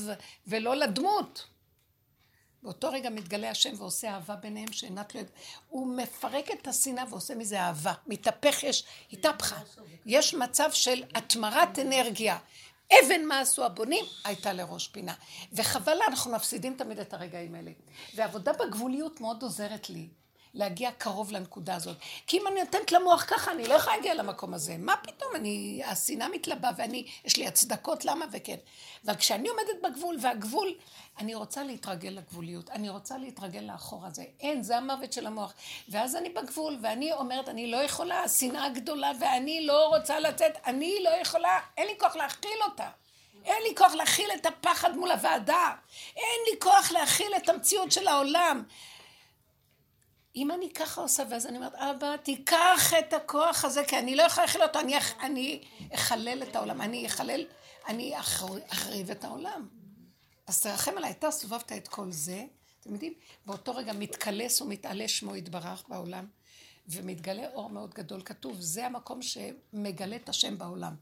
ולא לדמות. באותו רגע מתגלה השם ועושה אהבה ביניהם שאינה תלויה. הוא מפרק את השנאה ועושה מזה אהבה. מתהפך, יש, התהפכה. יש מצב של התמרת אנרגיה. אבן מה עשו הבונים, הייתה לראש פינה. וחבל לה, אנחנו מפסידים תמיד את הרגעים האלה. ועבודה בגבוליות מאוד עוזרת לי. להגיע קרוב לנקודה הזאת. כי אם אני נותנת למוח ככה, אני לא יכולה להגיע למקום הזה. מה פתאום, אני, השנאה מתלבה ואני, יש לי הצדקות למה וכן. אבל כשאני עומדת בגבול, והגבול, אני רוצה להתרגל לגבוליות, אני רוצה להתרגל לאחור הזה. אין, זה המוות של המוח. ואז אני בגבול, ואני אומרת, אני לא יכולה, השנאה גדולה, ואני לא רוצה לצאת, אני לא יכולה, אין לי כוח להכיל אותה. אין לי כוח להכיל את הפחד מול הוועדה. אין לי כוח להכיל את המציאות של העולם. אם אני ככה עושה, ואז אני אומרת, אבא, תיקח את הכוח הזה, כי אני לא יכולה להכיל אותו, אני, אני אחלל את העולם, אני אחלל, אני אחריב את העולם. אז תרחם עליי, אתה סובבת את כל זה, אתם יודעים, באותו רגע מתקלס ומתעלה שמו יתברך בעולם, ומתגלה אור מאוד גדול. כתוב, זה המקום שמגלה את השם בעולם.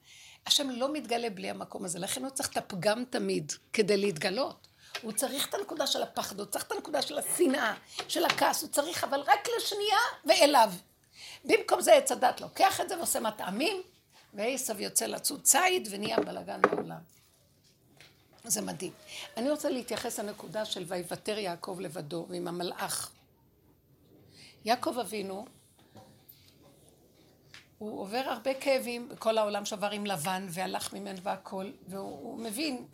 השם לא מתגלה בלי המקום הזה, לכן הוא צריך את הפגם תמיד כדי להתגלות. הוא צריך את הנקודה של הפחד, הוא צריך את הנקודה של השנאה, של הכעס, הוא צריך, אבל רק לשנייה ואליו. במקום זה עץ הדת לוקח את זה ועושה מטעמים, ועשב יוצא לצוד ציד ונהיה בלאגן בעולם. זה מדהים. אני רוצה להתייחס לנקודה של ויוותר יעקב לבדו ועם המלאך. יעקב אבינו, הוא עובר הרבה כאבים, כל העולם שעבר עם לבן והלך ממנו והכל, והוא מבין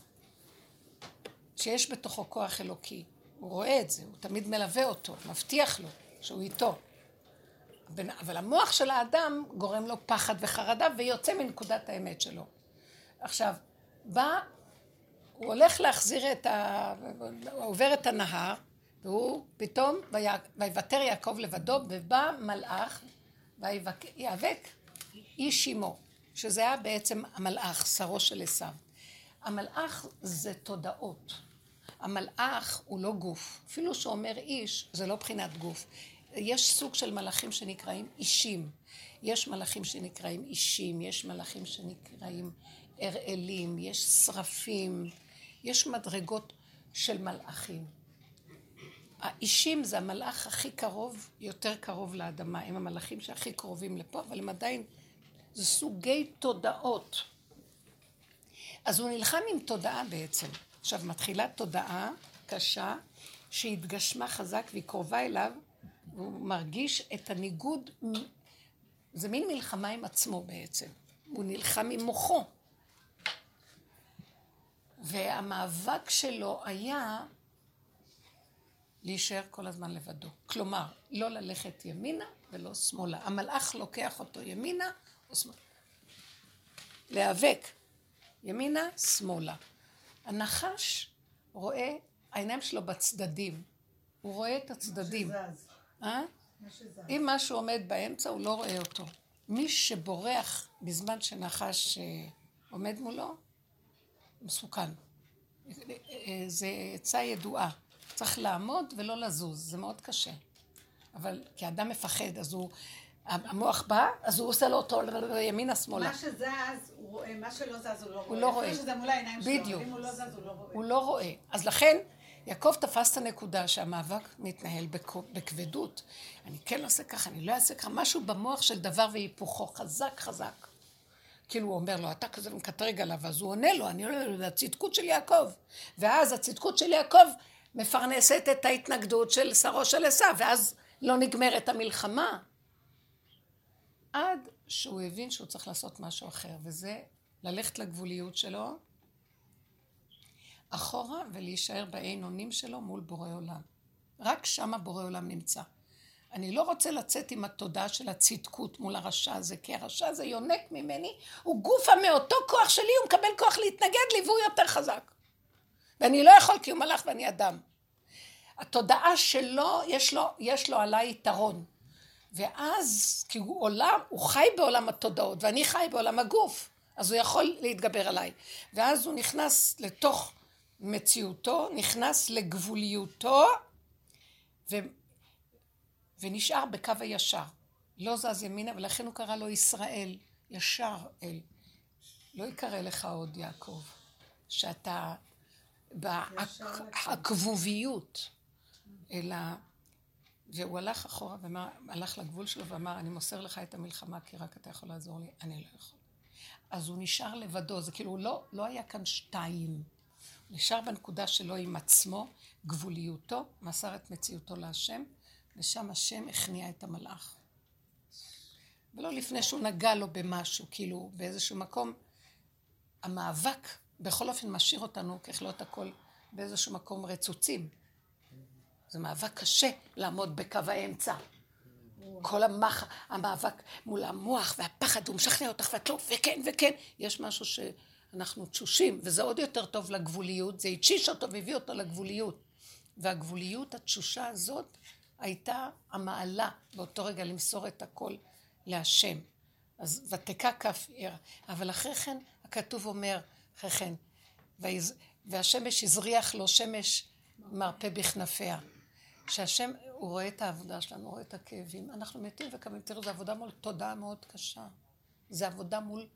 שיש בתוכו כוח אלוקי. הוא רואה את זה, הוא תמיד מלווה אותו, מבטיח לו שהוא איתו. אבל המוח של האדם גורם לו פחד וחרדה ויוצא מנקודת האמת שלו. עכשיו, בא, הוא הולך להחזיר את ה... הוא עובר את הנהר, והוא פתאום, ויוותר יעקב לבדו, ובא מלאך, ויאבק איש עמו. שזה היה בעצם המלאך, שרו של עשיו. המלאך זה תודעות. המלאך הוא לא גוף. אפילו שאומר איש, זה לא בחינת גוף. יש סוג של מלאכים שנקראים אישים. יש מלאכים שנקראים אישים, יש מלאכים שנקראים אראלים, יש שרפים, יש מדרגות של מלאכים. האישים זה המלאך הכי קרוב, יותר קרוב לאדמה. הם המלאכים שהכי קרובים לפה, אבל הם עדיין, זה סוגי תודעות. אז הוא נלחם עם תודעה בעצם. עכשיו, מתחילה תודעה קשה, שהתגשמה חזק והיא קרובה אליו, והוא מרגיש את הניגוד, זה מין מלחמה עם עצמו בעצם. הוא נלחם עם מוחו. והמאבק שלו היה להישאר כל הזמן לבדו. כלומר, לא ללכת ימינה ולא שמאלה. המלאך לוקח אותו ימינה או שמאלה. להיאבק. ימינה, שמאלה. הנחש רואה, העיניים שלו בצדדים. הוא רואה את הצדדים. אה? אם משהו עומד באמצע, הוא לא רואה אותו. מי שבורח בזמן שנחש אה, עומד מולו, מסוכן. זה עצה ידועה. צריך לעמוד ולא לזוז, זה מאוד קשה. אבל כי האדם מפחד, אז הוא, המוח בא, אז הוא עושה לו אותו ימינה שמאלה. מה שזז, הוא רואה, מה שלא זז, הוא לא רואה. הוא לא רואה. שזה מול העיניים שלו, בדיוק. אם הוא לא זז, הוא לא רואה. הוא לא רואה. אז לכן, יעקב תפס את הנקודה שהמאבק מתנהל בכבדות. אני כן אעשה ככה, אני לא אעשה ככה, משהו במוח של דבר והיפוכו, חזק חזק. כאילו הוא אומר לו, אתה כזה מקטרג עליו, אז הוא עונה לו, אני עונה לו, זה הצדקות של יעקב. ואז הצדקות של יעקב מפרנסת את ההתנגדות של שרו של עשיו, ואז לא נגמרת המלחמה. עד שהוא הבין שהוא צריך לעשות משהו אחר, וזה ללכת לגבוליות שלו, אחורה ולהישאר בעין אונים שלו מול בורא עולם. רק שם הבורא עולם נמצא. אני לא רוצה לצאת עם התודעה של הצדקות מול הרשע הזה, כי הרשע הזה יונק ממני, הוא גופה מאותו כוח שלי, הוא מקבל כוח להתנגד לי והוא יותר חזק. ואני לא יכול כי הוא מלאך ואני אדם. התודעה שלו, יש לו, יש לו עליי יתרון. ואז, כי הוא עולם, הוא חי בעולם התודעות, ואני חי בעולם הגוף, אז הוא יכול להתגבר עליי. ואז הוא נכנס לתוך מציאותו, נכנס לגבוליותו, ו... ונשאר בקו הישר. לא זז ימינה, ולכן הוא קרא לו ישראל, ישר אל. לא יקרא לך עוד יעקב, שאתה בכבוביות, אלא... והוא הלך אחורה, והלך לגבול שלו ואמר, אני מוסר לך את המלחמה, כי רק אתה יכול לעזור לי, אני לא יכול. אז הוא נשאר לבדו, זה כאילו, לא, לא היה כאן שתיים. הוא נשאר בנקודה שלו עם עצמו, גבוליותו, מסר את מציאותו להשם, ושם השם הכניע את המלאך. ולא לפני שהוא נגע לו במשהו, כאילו באיזשהו מקום, המאבק בכל אופן משאיר אותנו ככלות הכל באיזשהו מקום רצוצים. זה מאבק קשה לעמוד בקו האמצע. כל המח, המאבק מול המוח והפחד, הוא משכנע אותך ואת לא, וכן וכן. יש משהו שאנחנו תשושים, וזה עוד יותר טוב לגבוליות, זה התשיש אותו והביא אותו לגבוליות. והגבוליות, התשושה הזאת, הייתה המעלה באותו רגע למסור את הכל להשם. אז ותקע כף עיר. אבל אחרי כן, הכתוב אומר, אחרי כן, והשמש הזריח לו שמש מרפא בכנפיה. שהשם, הוא רואה את העבודה שלנו, הוא רואה את הכאבים. אנחנו מתים וקמים, תראו, זו עבודה מול תודעה מאוד קשה. זו עבודה מול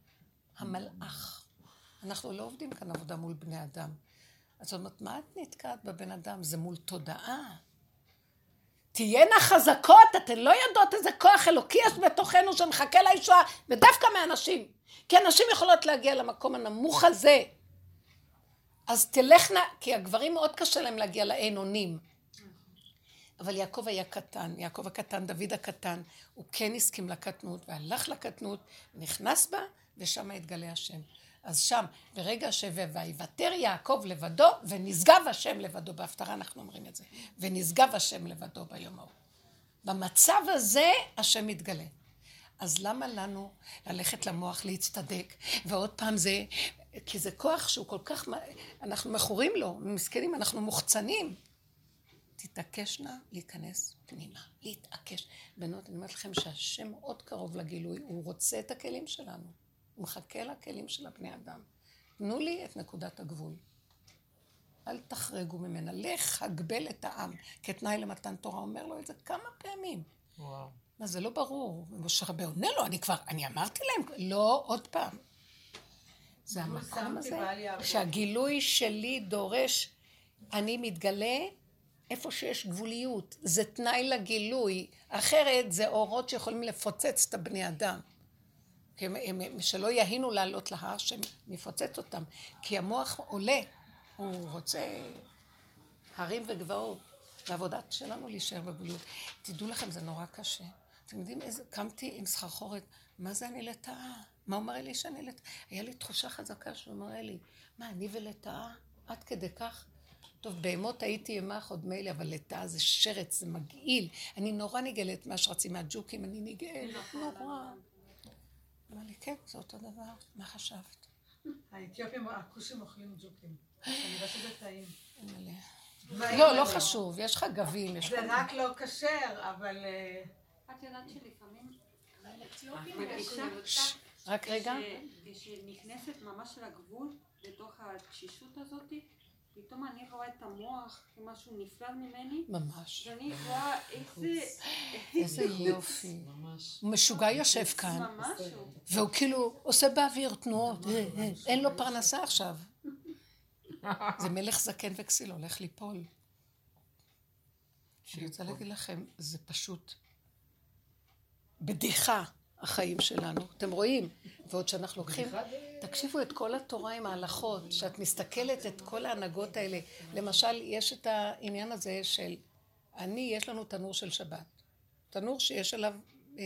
המלאך. אנחנו לא עובדים כאן עבודה מול בני אדם. אז זאת אומרת, מה את נתקעת בבן אדם? זה מול תודעה. תהיינה חזקות, אתן לא יודעות איזה כוח אלוקי יש בתוכנו שמחכה לישועה, ודווקא מאנשים. כי הנשים יכולות להגיע למקום הנמוך הזה. אז תלכנה, כי הגברים מאוד קשה להם להגיע לאין אונים. אבל יעקב היה קטן, יעקב הקטן, דוד הקטן, הוא כן הסכים לקטנות, והלך לקטנות, נכנס בה, ושם התגלה השם. אז שם, ברגע שויוותר יעקב לבדו, ונשגב השם לבדו, בהפטרה אנחנו אומרים את זה, ונשגב השם לבדו ביום ההוא. במצב הזה השם מתגלה. אז למה לנו ללכת למוח להצטדק, ועוד פעם זה, כי זה כוח שהוא כל כך, אנחנו מכורים לו, מסכנים, אנחנו מוחצנים. תתעקשנה להיכנס פנימה, להתעקש. בנות, אני אומרת לכם שהשם מאוד קרוב לגילוי, הוא רוצה את הכלים שלנו. הוא מחכה לכלים של הבני אדם. תנו לי את נקודת הגבול. אל תחרגו ממנה. לך, הגבל את העם, כתנאי למתן תורה. אומר לו את זה כמה פעמים. וואו. מה, זה לא ברור. ומשה רבי עונה לו, אני כבר, אני אמרתי להם, לא, עוד פעם. זה המקום הזה, שהגילוי שלי דורש, אני מתגלה איפה שיש גבוליות. זה תנאי לגילוי. אחרת זה אורות שיכולים לפוצץ את הבני אדם. הם, הם, שלא יהינו לעלות להר, שנפוצץ אותם. כי המוח עולה, הוא רוצה הרים וגבעות. והעבודה שלנו להישאר בגבוליות. תדעו לכם, זה נורא קשה. אתם יודעים איזה, קמתי עם סחרחורת, מה זה אני לטאה? מה אומר לי שאני לטאה? היה לי תחושה חזקה שהוא מראה לי, מה, אני ולטאה? עד כדי כך? טוב, בהמות הייתי ימח עוד מילא, אבל לטאה זה שרץ, זה מגעיל. אני נורא נגאלת מה שרצים מהג'וקים, אני נגאלת, נורא. אמר לי, כן, זה אותו דבר, מה חשבת? האתיופים, הכושים אוכלים ג'וקים. אני רואה שזה טעים. לא, לא חשוב, יש לך גבים, יש לך... זה רק לא כשר, אבל... אה, את יודעת שלפעמים... רק רגע. כשנכנסת ממש לגבול, לתוך התשישות הזאת, פתאום אני רואה את המוח כמשהו נפלא ממני. ממש. ואני רואה איזה... איזה יופי. הוא משוגע יושב כאן. ממש. והוא כאילו עושה באוויר תנועות. אה, אה, אין לו פרנסה עכשיו. [laughs] זה מלך זקן וכסיל הולך ליפול. אני רוצה להגיד לכם, זה פשוט בדיחה, החיים שלנו. אתם רואים? ועוד שאנחנו לוקחים, תקשיבו את כל התורה עם ההלכות, שאת מסתכלת את כל ההנהגות האלה. למשל, יש את העניין הזה של, אני, יש לנו תנור של שבת. תנור שיש עליו אה,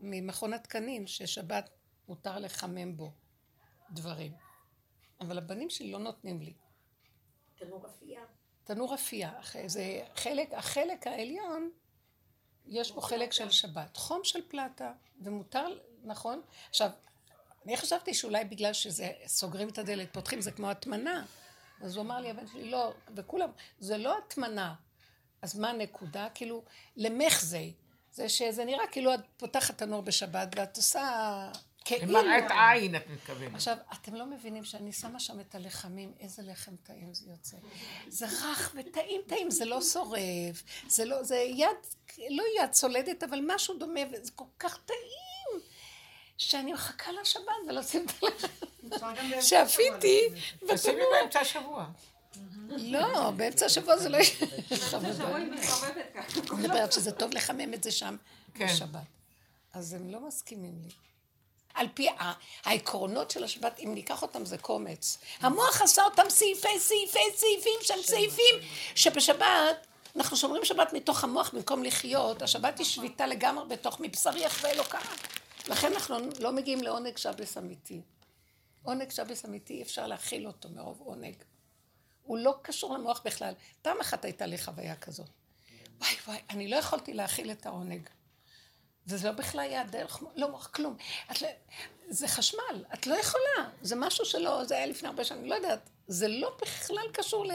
ממכון התקנים, ששבת מותר לחמם בו דברים. אבל הבנים שלי לא נותנים לי. תנור אפייה. תנור אפייה. זה חלק, החלק העליון, יש בו חלק של שבת. חום של פלטה, ומותר, נכון? עכשיו, אני חשבתי שאולי בגלל שזה, סוגרים את הדלת, פותחים, זה כמו הטמנה. אז הוא אמר לי, הבן שלי, לא, וכולם, זה לא הטמנה. אז מה הנקודה? כאילו, למחזי. זה שזה נראה כאילו את פותחת תנור בשבת ואת עושה כאילו... למראת עין את מתכוונת. עכשיו, אתם לא מבינים שאני שמה שם את הלחמים, איזה לחם טעים זה יוצא. זה רך וטעים טעים, זה לא שורף, זה לא, זה יד, לא יד צולדת, אבל משהו דומה, וזה כל כך טעים, שאני מחכה לשבת ולשים את הלחם. שאפיתי תשימי באמצע השבוע. לא, באמצע השבוע זה לא. אני מדברת שזה טוב לחמם את זה שם כן. בשבת. אז הם לא מסכימים לי. על פי העקרונות של השבת, אם ניקח אותם זה קומץ. המוח עשה אותם סעיפי סעיפי סעיפים של סעיפים, שבשבת, אנחנו שומרים שבת מתוך המוח במקום לחיות, השבת היא שביתה לגמרי בתוך מבשרי אחרי אלוקה. לכן אנחנו לא מגיעים לעונג שבס אמיתי. עונג שבס אמיתי, אפשר להכיל אותו מרוב עונג. הוא לא קשור למוח בכלל. פעם אחת הייתה לי חוויה כזאת. וואי וואי, אני לא יכולתי להכיל את העונג. וזה לא בכלל היה דרך, לא מוח, כלום. את לא, זה חשמל, את לא יכולה. זה משהו שלא, זה היה לפני הרבה שנים, לא יודעת. זה לא בכלל קשור ל...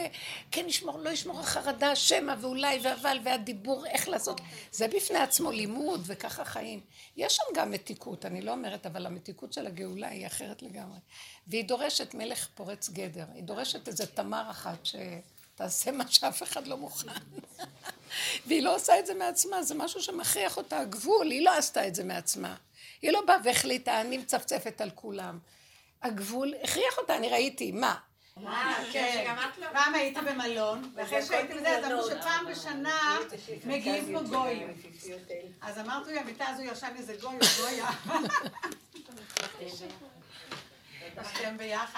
כן ישמור, לא ישמור החרדה, שמא ואולי ואבל והדיבור, איך לעשות. זה בפני עצמו לימוד וככה חיים. יש שם גם מתיקות, אני לא אומרת, אבל המתיקות של הגאולה היא אחרת לגמרי. והיא דורשת מלך פורץ גדר. היא דורשת איזה תמר אחת ש... תעשה מה שאף אחד לא מוכן. והיא לא עושה את זה מעצמה, זה משהו שמכריח אותה הגבול, היא לא עשתה את זה מעצמה. היא לא באה והחליטה, אני מצפצפת על כולם. הגבול הכריח אותה, אני ראיתי, מה? אה, כן. פעם הייתי במלון, ואחרי שהייתי בזה, אז אמרו שפעם בשנה מגיעים פה גויים. אז אמרתי, המיטה הזו ישן איזה גוי או גויה.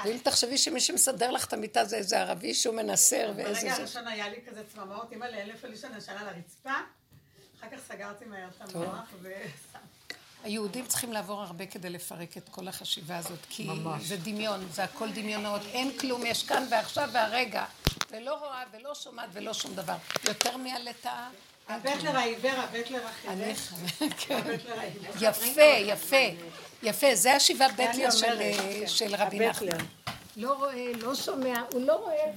ואם תחשבי שמי שמסדר לך את המיטה זה איזה ערבי שהוא מנסר ואיזה... ברגע הראשון היה לי כזה צמרמורת, אימא לאלף לישון ישן על הרצפה, אחר כך סגרתי מהר את המוח ו... היהודים צריכים לעבור הרבה כדי לפרק את כל החשיבה הזאת, כי ממש. זה דמיון, זה הכל דמיונות, אין כלום, יש כאן ועכשיו והרגע, ולא רואה ולא שומעת ולא שום דבר. יותר מהלטאה. הבטלר העיוור, הבטלר החידש. כן. יפה, יפה, יפה, זה השבעה בטלר של רבי נחמן. לא רואה, לא שומע, הוא לא רואה